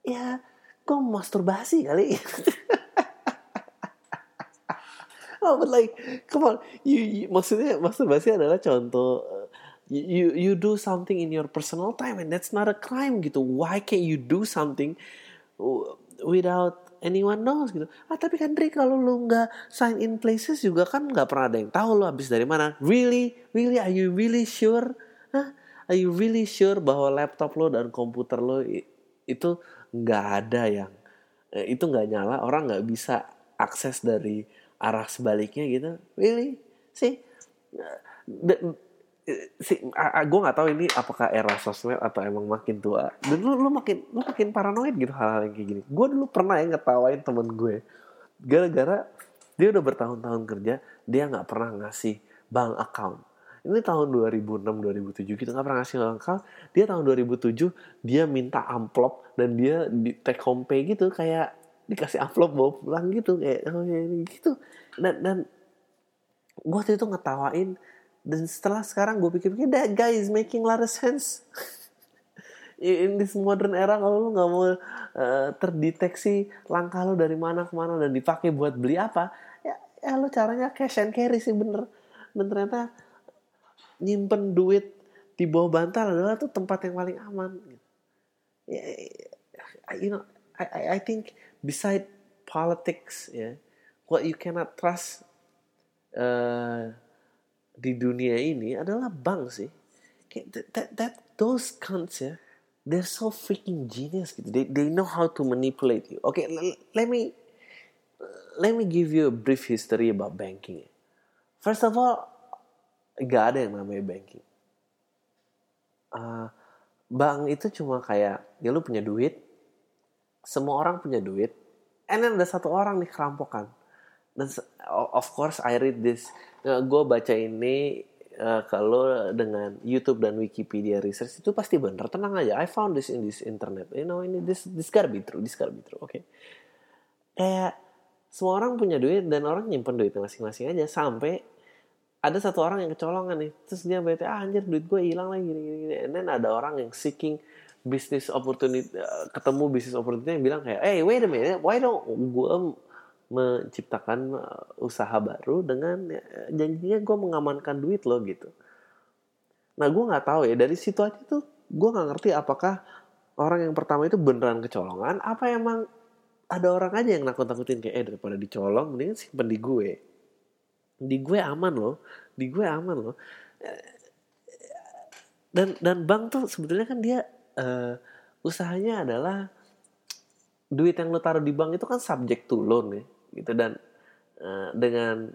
ya kok masturbasi kali [LAUGHS] oh but like come on you, you maksudnya masturbasi adalah contoh uh, you you do something in your personal time and that's not a crime gitu. Why can't you do something without anyone knows gitu? Ah tapi kan Dri kalau lu nggak sign in places juga kan nggak pernah ada yang tahu lu habis dari mana. Really? Really? Are you really sure? Hah? are you really sure bahwa laptop lo dan komputer lo itu nggak ada yang eh, itu nggak nyala orang nggak bisa akses dari arah sebaliknya gitu. Really? Sih. Si gue nggak tahu ini apakah era sosmed atau emang makin tua. Dan lu lu makin lu makin paranoid gitu hal-hal yang kayak gini. Gue dulu pernah ya ngetawain temen gue. Gara-gara dia udah bertahun-tahun kerja dia nggak pernah ngasih bank account. Ini tahun 2006 2007 gitu nggak pernah ngasih bank account. Dia tahun 2007 dia minta amplop dan dia di take home pay gitu kayak dikasih amplop bawa pulang gitu kayak oh, gitu. Dan dan gue waktu itu ngetawain dan setelah sekarang gue pikir-pikir that guy is making a lot of sense. [LAUGHS] In this modern era kalau lu nggak mau uh, terdeteksi langkah lu dari mana ke mana dan dipakai buat beli apa ya, ya lu caranya cash and carry sih bener. Dan ternyata nyimpen duit di bawah bantal adalah tuh tempat yang paling aman. Ya, you know I, I think beside politics ya what you cannot trust uh, di dunia ini adalah bank sih. That, that, that those cunts ya, they're so freaking genius gitu. They, they know how to manipulate you. Okay, let me let me give you a brief history about banking. First of all, gak ada yang namanya banking. Uh, bank itu cuma kayak ya lu punya duit, semua orang punya duit, and then ada satu orang nih kerampokan. Dan of course I read this. Uh, gue baca ini uh, kalau dengan YouTube dan Wikipedia research itu pasti bener. Tenang aja I found this in this internet. You know ini this this gotta be true this gotta be true oke okay? kayak semua orang punya duit dan orang nyimpen duitnya masing-masing aja. Sampai ada satu orang yang kecolongan nih. Terus dia bete ah anjir duit gue hilang lagi gini gini. And then ada orang yang seeking business opportunity uh, ketemu business opportunity yang bilang kayak hey wait a minute why don't gue menciptakan uh, usaha baru dengan ya, janjinya gue mengamankan duit lo gitu. Nah gue nggak tahu ya dari situ aja tuh gue nggak ngerti apakah orang yang pertama itu beneran kecolongan apa emang ada orang aja yang nakut-nakutin kayak eh daripada dicolong mendingan simpen di gue. Di gue aman loh, di gue aman loh. Dan dan bank tuh sebetulnya kan dia uh, usahanya adalah duit yang lo taruh di bank itu kan subject to loan ya gitu. Dan uh, dengan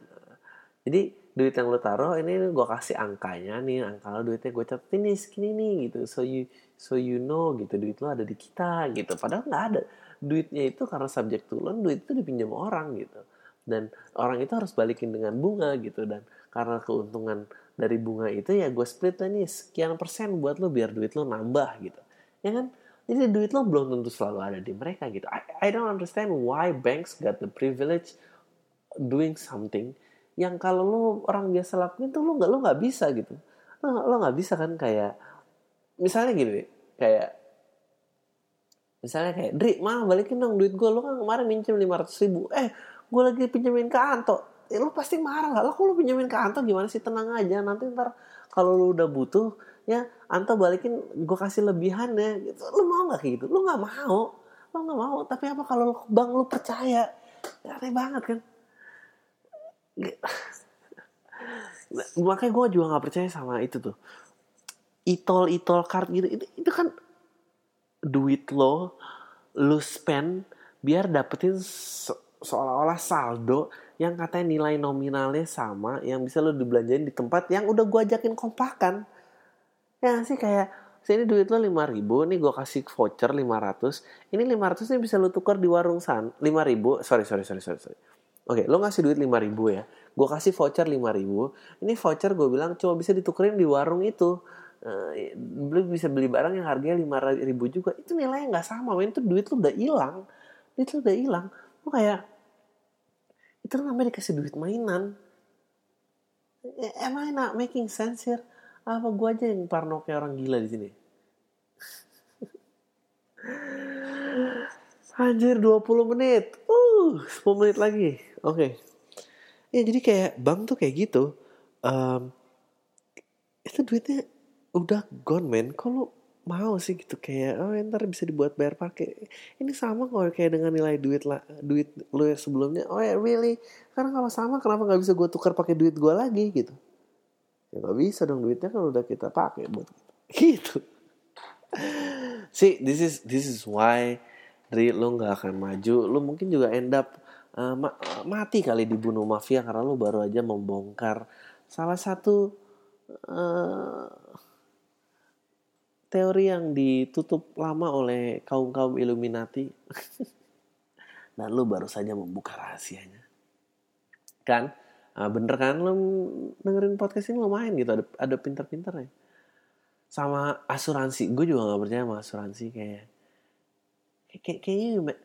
jadi duit yang lo taruh ini gue kasih angkanya nih angka lo duitnya gue catat ini segini nih gitu. So you so you know gitu duit lo ada di kita gitu. Padahal nggak ada. Duitnya itu karena subjek to loan duit itu dipinjam orang gitu. Dan orang itu harus balikin dengan bunga gitu. Dan karena keuntungan dari bunga itu ya gue split nih sekian persen buat lo biar duit lo nambah gitu ya kan? Jadi duit lo belum tentu selalu ada di mereka gitu. I, I don't understand why banks got the privilege doing something yang kalau lo orang biasa lakuin tuh lo nggak lo nggak bisa gitu. Lo lo nggak bisa kan kayak misalnya gini kayak misalnya kayak Dri mah balikin dong duit gue lo kan kemarin minjem lima ratus ribu. Eh gue lagi pinjemin ke Anto. Ya lo pasti marah lah. Lo kalau pinjemin ke Anto? Gimana sih? Tenang aja. Nanti ntar kalau lo udah butuh ya Anto balikin gue kasih lebihannya gitu. Lu mau nggak gitu? Lu nggak mau. Lu nggak mau tapi apa kalau bang lu percaya? Ya, aneh banget kan? Makanya gue juga nggak percaya sama itu tuh. Itol itol card gitu. Itu, itu kan duit lo lu spend biar dapetin so, seolah-olah saldo yang katanya nilai nominalnya sama yang bisa lo dibelanjain di tempat yang udah gue ajakin kompakan ya sih kayak sini duit lo lima ribu nih gue kasih voucher lima ratus ini lima ratus nih bisa lo tukar di warung san lima ribu sorry sorry sorry sorry oke lo ngasih duit lima ribu ya gue kasih voucher lima ribu ini voucher gue bilang cuma bisa ditukerin di warung itu. Uh, bisa beli barang yang harganya lima ribu juga itu nilainya nggak sama men itu duit lo udah hilang duit lo udah hilang. Lo kayak itu namanya dikasih duit mainan. Am I not making sense here apa gue aja yang parno kayak orang gila di sini Anjir 20 menit. Uh, 10 menit lagi. Oke. Okay. Ya jadi kayak bank tuh kayak gitu. Um, itu duitnya udah gone man. Kalau mau sih gitu kayak oh ntar bisa dibuat bayar pakai ini sama kok kayak dengan nilai duit lah duit yang sebelumnya oh ya really karena kalau sama kenapa nggak bisa gue tukar pakai duit gue lagi gitu ya nggak bisa dong duitnya kan udah kita pakai buat gitu. See this is this is why Dri lo nggak akan maju. Lo mungkin juga end up uh, ma mati kali dibunuh mafia karena lo baru aja membongkar salah satu uh, teori yang ditutup lama oleh kaum kaum Illuminati. [LAUGHS] Dan lo baru saja membuka rahasianya. Kan uh, bener kan? Lo dengerin podcast ini lumayan gitu ada ada pinter-pinternya. Sama asuransi gue juga nggak percaya sama asuransi kayak kayak kayaknya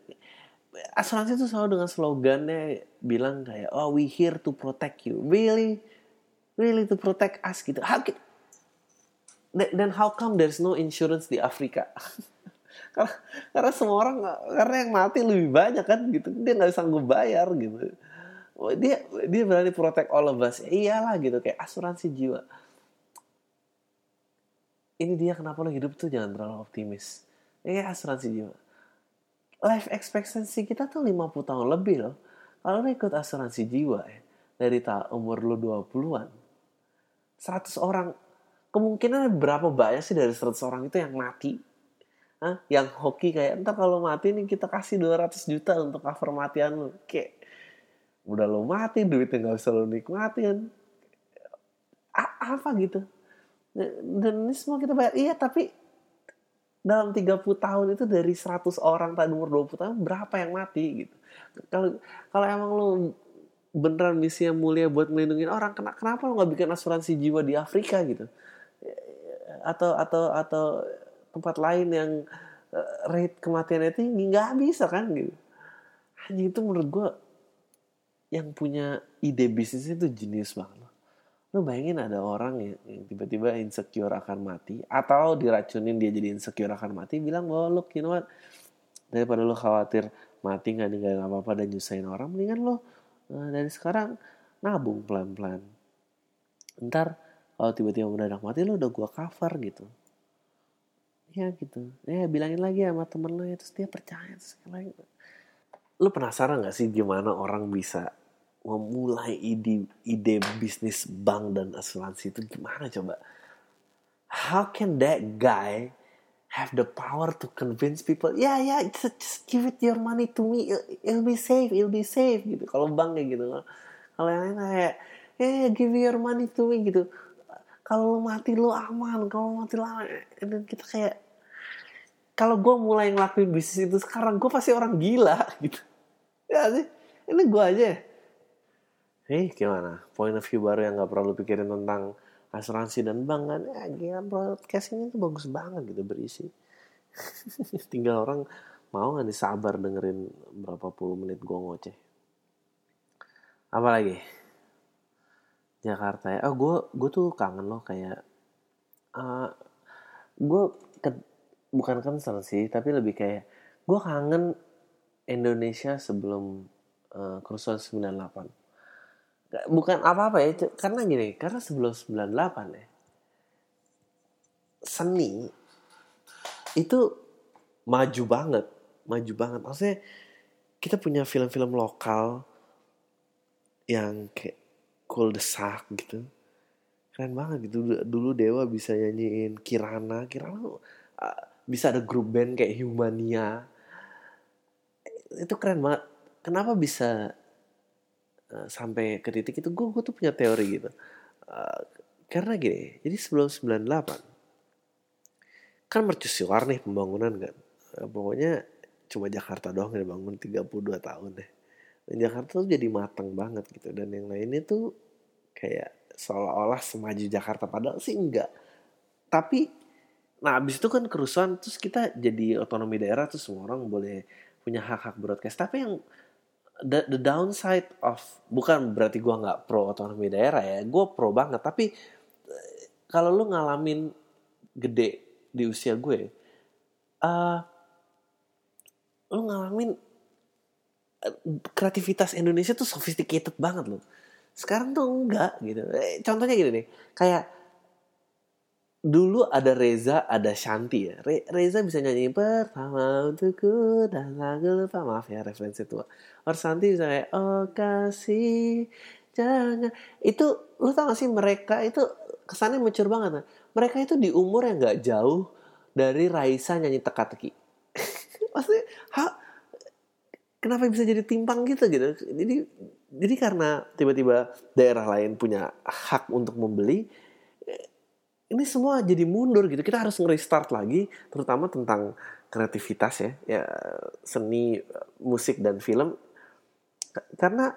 asuransi itu selalu dengan slogannya bilang kayak oh we here to protect you. Really? Really to protect us gitu. How dan how come there's no insurance di Afrika? [LAUGHS] Karena karena semua orang karena yang mati lebih banyak kan gitu. Dia nggak sanggup bayar gitu dia dia berani protect all of us iyalah gitu kayak asuransi jiwa ini dia kenapa lo hidup tuh jangan terlalu optimis ini asuransi jiwa life expectancy kita tuh 50 tahun lebih loh. Kalau lo ikut asuransi jiwa ya, dari ta umur lo 20-an, 100 orang, kemungkinan berapa banyak sih dari 100 orang itu yang mati? Hah? Yang hoki kayak, entar kalau mati nih kita kasih 200 juta untuk cover matian lo. Kayak, udah lo mati, duitnya gak bisa lo nikmatin. A apa gitu? Dan ini semua kita bayar. Iya, tapi dalam 30 tahun itu dari 100 orang tadi umur 20 tahun berapa yang mati gitu. Kalau kalau emang lu beneran misi yang mulia buat melindungi orang kena kenapa lu nggak bikin asuransi jiwa di Afrika gitu atau atau atau tempat lain yang eh, rate kematiannya tinggi nggak bisa kan gitu hanya itu menurut gue yang punya ide bisnis itu jenius banget. Lu bayangin ada orang yang, yang tiba-tiba insecure akan mati atau diracunin dia jadi insecure akan mati bilang bahwa lu you know what? Daripada lu khawatir mati nggak ninggalin apa-apa dan nyusahin orang mendingan lo uh, dari sekarang nabung pelan-pelan. Ntar kalau tiba-tiba mendadak mati lo udah gua cover gitu. Ya gitu. Ya bilangin lagi sama temen lo ya terus dia percaya terus lagi lu penasaran gak sih gimana orang bisa memulai ide ide bisnis bank dan asuransi itu gimana coba? How can that guy have the power to convince people? Yeah, yeah, just, just give it your money to me. It'll, it'll be safe, it'll be safe gitu. Kalau bank kayak gitu. Kalau yang lain kayak, yeah, give your money to me gitu. Kalau lo mati lo aman, kalau mati lo aman. Dan kita kayak, kalau gue mulai ngelakuin bisnis itu sekarang, gue pasti orang gila [LAUGHS] gitu. Ya sih, ini gue aja Hei, gimana? Point of view baru yang gak perlu pikirin tentang asuransi dan bank kan? Ya, gila podcast ini tuh bagus banget gitu berisi. [LAUGHS] Tinggal orang mau gak nih sabar dengerin berapa puluh menit gue ngoceh. Apa lagi? Jakarta ya. Oh, gue gue tuh kangen loh kayak uh, gue ke, bukan concern sih, tapi lebih kayak gue kangen Indonesia sebelum uh, kerusuhan 98 bukan apa-apa ya karena gini karena sebelum 98 ya seni itu maju banget maju banget. Maksudnya kita punya film-film lokal yang kayak cool desak gitu. Keren banget gitu. Dulu Dewa bisa nyanyiin Kirana. Kirana uh, bisa ada grup band kayak Humania. Itu keren banget. Kenapa bisa Eh, sampai ke titik itu gue gue tuh punya teori gitu. Uh, karena gini jadi sebelum 98 kan mercusuar nih pembangunan kan? Uh, pokoknya cuma Jakarta doang yang dibangun 32 tahun deh. Dan Jakarta tuh jadi matang banget gitu. Dan yang lainnya tuh kayak seolah-olah semaju Jakarta. Padahal sih enggak. Tapi nah abis itu kan kerusuhan terus kita jadi otonomi daerah terus semua orang boleh punya hak-hak broadcast. Tapi yang the, the downside of bukan berarti gue nggak pro otonomi daerah ya gue pro banget tapi eh, kalau lu ngalamin gede di usia gue uh, lu ngalamin uh, kreativitas Indonesia tuh sophisticated banget loh. Sekarang tuh enggak gitu. Eh, contohnya gini nih kayak dulu ada Reza, ada Shanti ya. Re Reza bisa nyanyi pertama untukku dan lagu lupa maaf ya referensi tua. Or Shanti bisa kayak oh kasih jangan itu lu tau gak sih mereka itu kesannya mature banget. Nah. Mereka itu di umur yang gak jauh dari Raisa nyanyi teka-teki. [LAUGHS] Maksudnya, ha, kenapa bisa jadi timpang gitu gitu? Jadi jadi karena tiba-tiba daerah lain punya hak untuk membeli, ini semua jadi mundur gitu. Kita harus nge-restart lagi, terutama tentang kreativitas ya, ya seni, musik dan film. Karena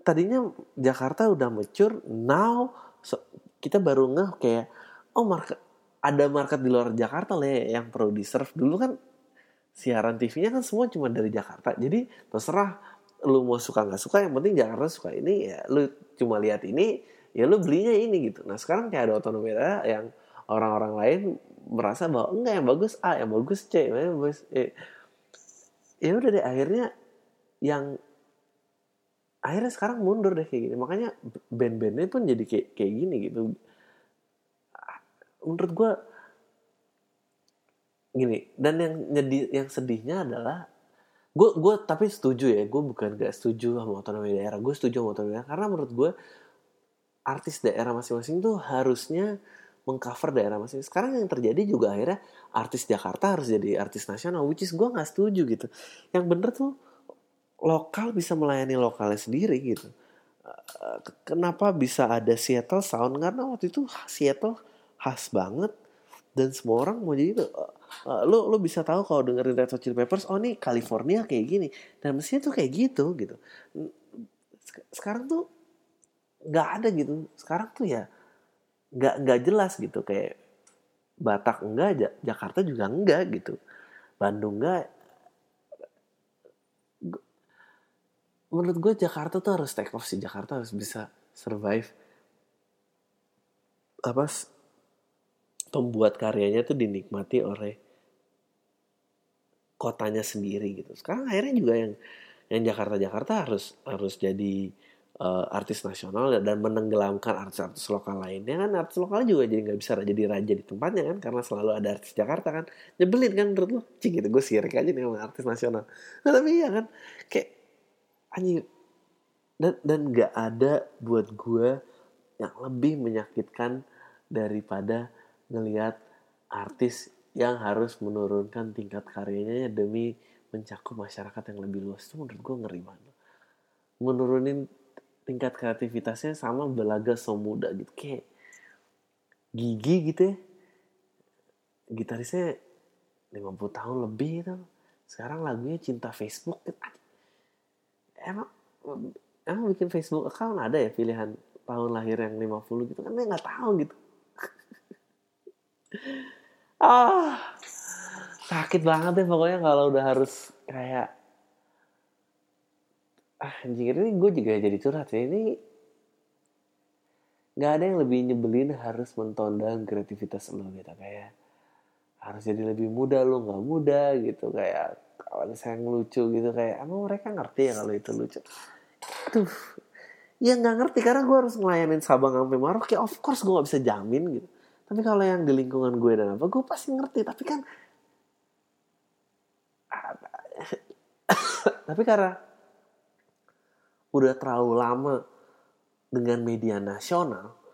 tadinya Jakarta udah mature, now so, kita baru ngeh kayak oh market ada market di luar Jakarta lah ya, yang perlu di serve dulu kan siaran TV-nya kan semua cuma dari Jakarta. Jadi terserah lu mau suka nggak suka, yang penting Jakarta suka ini ya lu cuma lihat ini ya lu belinya ini gitu. Nah sekarang kayak ada otonomi daerah yang orang-orang lain merasa bahwa enggak yang bagus A, yang bagus C, yang bagus E. Ya udah deh akhirnya yang akhirnya sekarang mundur deh kayak gini. Makanya band-bandnya pun jadi kayak kayak gini gitu. Menurut gue gini dan yang nyedi, yang sedihnya adalah gue gue tapi setuju ya gue bukan gak setuju sama otonomi daerah gue setuju sama otonomi daerah karena menurut gue artis daerah masing-masing tuh harusnya mengcover daerah masing sekarang yang terjadi juga akhirnya artis Jakarta harus jadi artis nasional which is gue nggak setuju gitu. Yang bener tuh lokal bisa melayani lokalnya sendiri gitu. Eh, kenapa bisa ada Seattle Sound? Karena waktu itu Seattle khas banget dan semua orang mau jadi uh, lo lo bisa tahu kalau dengerin Red Hot Chili Peppers oh nih California kayak gini. Dan mestinya tuh kayak gitu gitu. Sekarang tuh nggak ada gitu. Sekarang tuh ya nggak nggak jelas gitu. Kayak Batak enggak Jakarta juga enggak gitu. Bandung enggak. Menurut gue Jakarta tuh harus take off sih. Jakarta harus bisa survive. Apa pembuat karyanya tuh dinikmati oleh kotanya sendiri gitu. Sekarang akhirnya juga yang yang Jakarta Jakarta harus harus jadi uh, artis nasional dan menenggelamkan artis-artis lokal lainnya kan artis lokal juga jadi nggak bisa jadi raja di tempatnya kan karena selalu ada artis Jakarta kan. Nyebelin kan menurut lo cing gitu gue sirik aja nih sama artis nasional. Nah tapi ya kan kayak anjing dan dan nggak ada buat gue yang lebih menyakitkan daripada ngelihat artis yang harus menurunkan tingkat karyanya demi mencakup masyarakat yang lebih luas. Itu menurut gue ngeri banget. Menurunin tingkat kreativitasnya sama belaga so muda gitu. Kayak gigi gitu ya. Gitarisnya 50 tahun lebih itu sekarang lagunya cinta Facebook gitu. emang emang bikin Facebook account ada ya pilihan tahun lahir yang 50 gitu? Kan dia nggak tahu gitu. [LAUGHS] Ah sakit banget deh pokoknya kalau udah harus kayak ah anjing ini gue juga jadi curhat ya ini nggak ada yang lebih nyebelin harus mentondang kreativitas lo gitu kayak harus jadi lebih muda lo nggak muda gitu kayak kalau saya ngelucu gitu kayak emang mereka ngerti ya kalau itu lucu? Tuh ya nggak ngerti karena gue harus ngelayanin Sabang sampai Merauke of course gue nggak bisa jamin gitu. Tapi kalau yang di lingkungan gue dan apa gue pasti ngerti tapi kan [LAUGHS] tapi karena udah terlalu lama dengan media nasional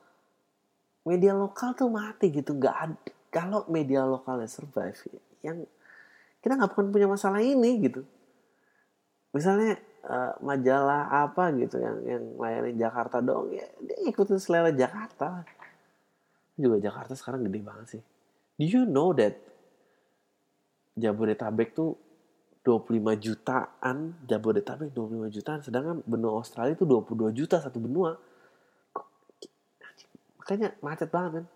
media lokal tuh mati gitu. Nggak ada kalau media lokalnya survive yang kita nggak pernah punya masalah ini gitu. Misalnya uh, majalah apa gitu yang yang layani Jakarta dong ya dia ikutin selera Jakarta. Juga Jakarta sekarang gede banget sih. Do you know that Jabodetabek tuh 25 jutaan, Jabodetabek 25 jutaan, sedangkan benua Australia itu 22 juta satu benua. Makanya macet banget kan.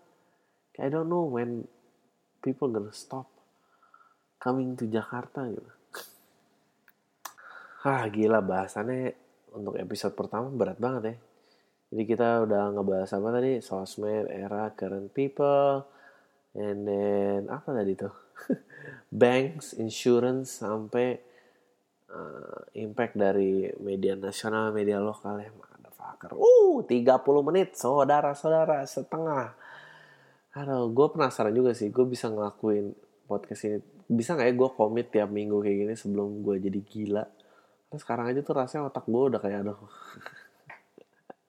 I don't know when people gonna stop coming to Jakarta gitu. [LAUGHS] ah gila bahasannya untuk episode pertama berat banget ya jadi kita udah ngebahas apa tadi sosmed era current people and then apa tadi tuh [LAUGHS] banks insurance sampai uh, impact dari media nasional media lokal ya motherfucker. Uh 30 menit saudara-saudara setengah. Aduh gue penasaran juga sih gue bisa ngelakuin podcast ini. Bisa nggak ya gue komit tiap minggu kayak gini sebelum gue jadi gila? Terus sekarang aja tuh rasanya otak gue udah kayak aduh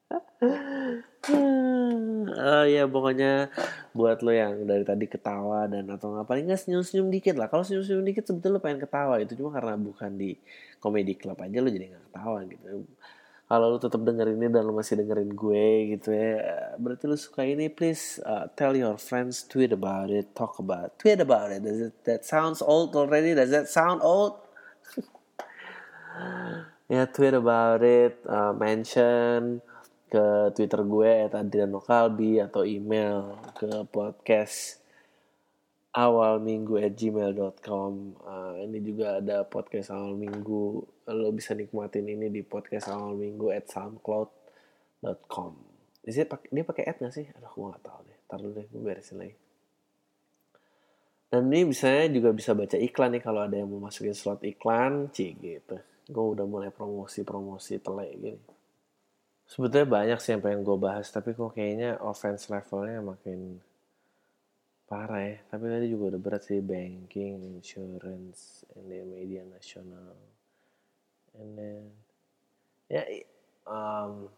[LAUGHS] uh, ya pokoknya buat lo yang dari tadi ketawa dan atau nggak paling nggak senyum senyum dikit lah. Kalau senyum senyum dikit sebetulnya lo pengen ketawa itu cuma karena bukan di komedi club aja lo jadi nggak ketawa gitu. Kalau lo tetap dengerin ini dan lo masih dengerin gue gitu ya berarti lo suka ini. Please uh, tell your friends tweet about it talk about it. tweet about it. Does it that sounds old already? Does that sound old? [LAUGHS] Ya tweet about it uh, mention ke Twitter gue Adriano Kalbi atau email ke podcast awal minggu at gmail.com uh, ini juga ada podcast awal minggu. Lo bisa nikmatin ini di podcast awal minggu at soundcloud.com dia pakai dia pakai ad gak sih? Aduh gue gak tahu deh. Taruh deh gue beresin lagi. Dan ini bisa juga bisa baca iklan nih kalau ada yang mau masukin slot iklan cik gitu. Gue udah mulai promosi promosi telek gini sebetulnya banyak sih yang pengen gue bahas tapi kok kayaknya offense levelnya makin parah ya. Tapi tadi juga udah berat sih banking insurance and then media nasional. And then ya um,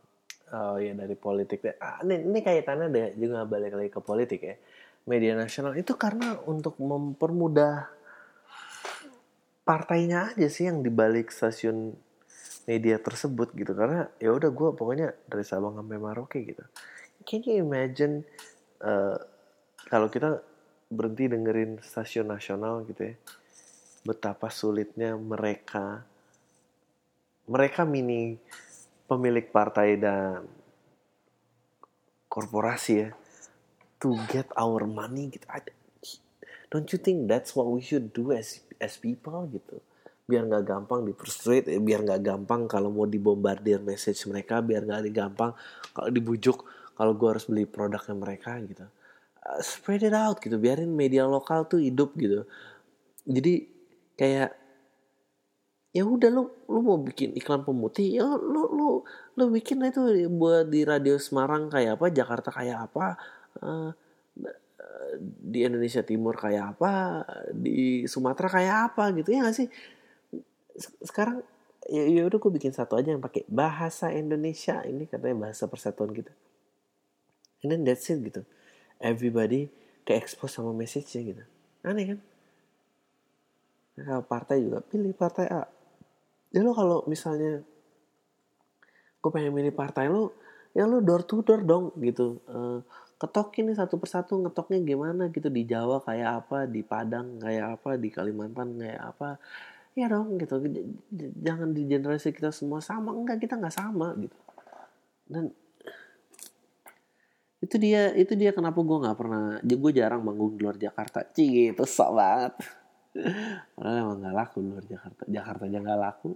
oh ya dari politik ah, ini, ini kaitannya deh juga balik lagi ke politik ya. Media nasional itu karena untuk mempermudah partainya aja sih yang dibalik stasiun media tersebut gitu. Karena ya udah gue pokoknya dari Sabang sampai Maroke gitu. Can you imagine uh, kalau kita berhenti dengerin stasiun nasional gitu ya betapa sulitnya mereka mereka mini pemilik partai dan korporasi ya to get our money gitu. Don't you think that's what we should do as as people gitu biar nggak gampang di frustrate eh, biar nggak gampang kalau mau dibombardir message mereka biar nggak gampang kalau dibujuk kalau gue harus beli produknya mereka gitu. Uh, spread it out gitu biarin media lokal tuh hidup gitu. Jadi kayak ya udah lu lu mau bikin iklan pemutih ya lu lu lu bikin itu buat di radio Semarang kayak apa Jakarta kayak apa uh, di Indonesia Timur kayak apa di Sumatera kayak apa gitu ya gak sih sekarang ya, ya udah gue bikin satu aja yang pakai bahasa Indonesia. Ini katanya bahasa persatuan kita. And then that's it gitu. Everybody ke expose sama message-nya gitu. Aneh kan? Nah, kalau partai juga pilih partai A. Ya lo kalau misalnya gue pengen milih partai lo ya lo door to door dong gitu. Uh, ketokin nih satu persatu ngetoknya gimana gitu. Di Jawa kayak apa di Padang kayak apa di Kalimantan kayak apa ya dong gitu. Jangan di generasi kita semua sama. Enggak kita nggak sama gitu. Dan itu dia itu dia kenapa gue nggak pernah gue jarang manggung di luar Jakarta. Cih gitu sok banget. [LAUGHS] Karena emang nggak laku di luar Jakarta. Jakarta aja nggak laku.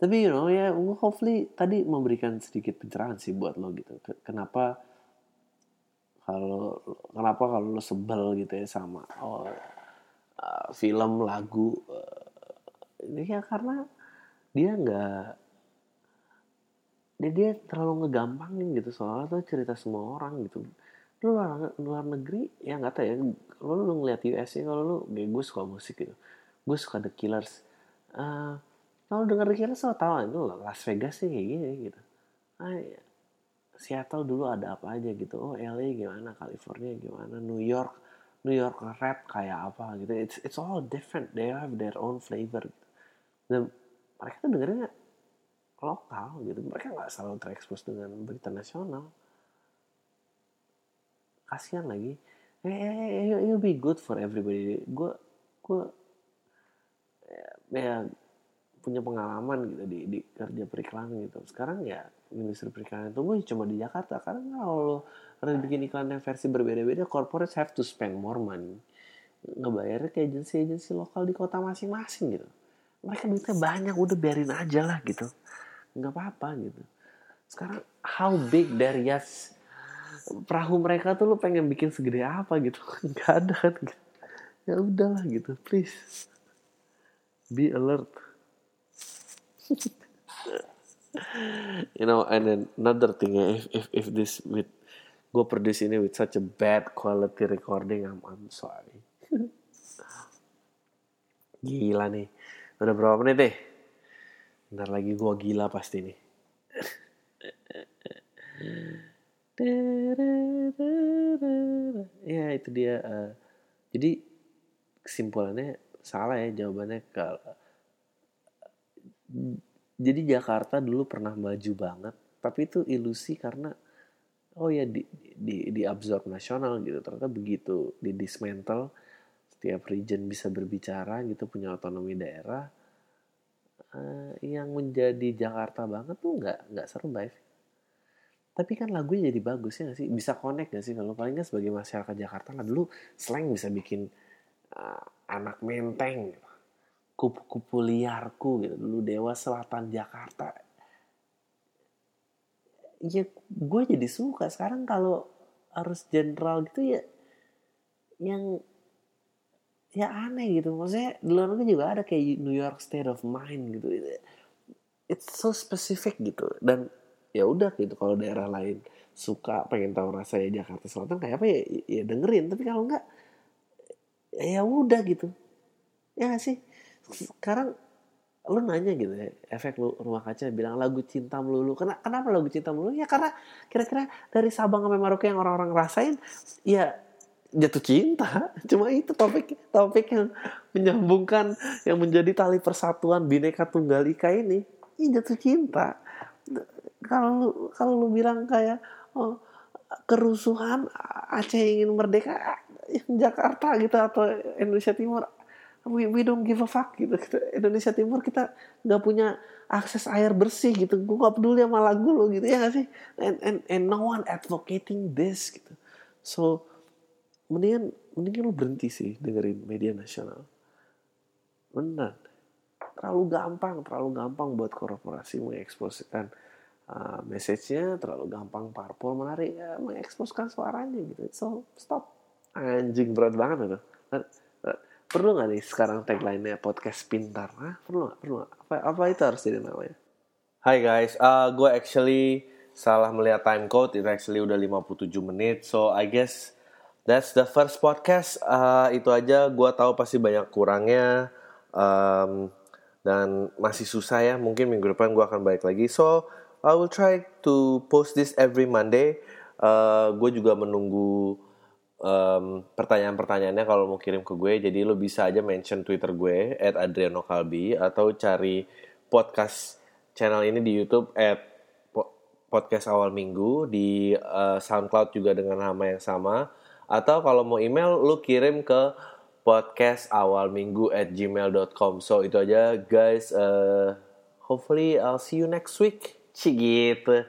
Tapi you know ya gue hopefully tadi memberikan sedikit pencerahan sih buat lo gitu. Kenapa kalau kenapa kalau lo sebel gitu ya sama oh, uh, film lagu uh, ya karena dia nggak dia dia terlalu ngegampangin gitu soalnya tuh cerita semua orang gitu. Lu luar, luar negeri ya nggak tahu ya kalau lu ngeliat US ya kalau lu gue, gue suka musik gitu. Gue suka The Killers. Uh, kalau denger The Killers lo tau itu Las Vegas sih kayak gini gitu. Ah, ya. Seattle dulu ada apa aja gitu. Oh LA gimana California gimana New York New York rap kayak apa gitu. It's it's all different. They have their own flavor. gitu dan mereka tuh dengerin lokal gitu. Mereka nggak selalu terekspos dengan berita nasional. Kasihan lagi. Eh, eh, eh it'll be good for everybody. Gue gue ya punya pengalaman gitu di, di kerja periklanan gitu. Sekarang ya industri periklanan itu gue cuma di Jakarta. Karena kalau lo harus bikin iklan yang versi berbeda-beda corporate have to spend more money. Ngebayarnya ke agensi-agensi lokal di kota masing-masing gitu mereka duitnya banyak udah biarin aja lah gitu. Nggak apa-apa gitu. Sekarang how big their yachts perahu mereka tuh lu pengen bikin segede apa gitu? [LAUGHS] Nggak ada kan? Ya udahlah gitu. Please. Be alert. [LAUGHS] You know and then another thing ya if if if this with gue produce ini with such a bad quality recording I'm I'm sorry. [LAUGHS] Gila nih udah berapa menit deh? Ntar lagi gue gila pasti nih. [LAUGHS] Ya itu dia uh, jadi kesimpulannya salah ya jawabannya kalau jadi Jakarta dulu pernah maju banget tapi itu ilusi karena oh ya di di di absorb nasional gitu. Ternyata begitu di dismantle setiap region bisa berbicara gitu punya otonomi daerah uh, yang menjadi Jakarta banget tuh nggak nggak survive. Tapi kan lagunya jadi bagus ya gak sih? Bisa connect gak sih? Kalau paling nggak sebagai masyarakat Jakarta lah. Dulu slang bisa bikin uh, anak menteng kupu-kupu liarku gitu. Dulu Dewa Selatan Jakarta. Ya gue jadi suka. Sekarang kalau harus general gitu ya yang ya aneh gitu. Maksudnya di luar negeri juga ada kayak New York State of Mind gitu. It's so specific gitu. Dan ya udah gitu kalau daerah lain suka pengen tahu rasanya Jakarta Selatan kayak apa ya ya dengerin. Tapi kalau enggak ya udah gitu. Ya gak sih? Sekarang lu nanya gitu ya efek lu rumah kaca bilang lagu cinta melulu. Kenapa, kenapa lagu cinta melulu? Ya karena kira-kira dari Sabang sampai Maroke yang orang-orang rasain ya jatuh cinta. [LAUGHS] Cuma itu topik topik yang menyambungkan yang menjadi tali persatuan bineka tunggal ika ini. Ya jatuh cinta. Kalau kalau lu bilang kayak oh, kerusuhan Aceh ingin merdeka Jakarta gitu atau Indonesia Timur we, we don't give a fuck gitu. Indonesia Timur kita nggak punya akses air bersih gitu. Gue gak peduli sama lagu lo gitu ya gak sih? And, and, and no one advocating this gitu. So mendingan mendingan lu berhenti sih dengerin media nasional. Benar. Terlalu gampang terlalu gampang buat korporasi mengekspresikan uh, message-nya terlalu gampang parpol menarik ya, mengeksposkan suaranya gitu. So stop. Anjing berat banget itu. Perlu nggak nih sekarang tagline-nya podcast pintar? Hah? perlu nggak? Perlu gak? apa apa itu harus jadi namanya? Hai guys. Uh, gue actually salah melihat time code. Itu actually udah 57 menit. So I guess that's the first podcast uh, itu aja gue tahu pasti banyak kurangnya um, dan masih susah ya mungkin minggu depan gue akan balik lagi so I will try to post this every Monday. Uh, gue juga menunggu um, pertanyaan-pertanyaannya kalau mau kirim ke gue. Jadi lo bisa aja mention Twitter gue at Adriano Kalbi atau cari podcast channel ini di YouTube at podcast awal minggu di uh, SoundCloud juga dengan nama yang sama. Atau kalau mau email lo kirim ke podcast awal minggu at gmail.com. So itu aja guys. Uh, hopefully I'll see you next week. Cik gitu.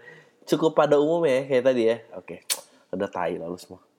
Cukup pada umum ya kayak tadi ya. Oke. Udah tai lalu semua.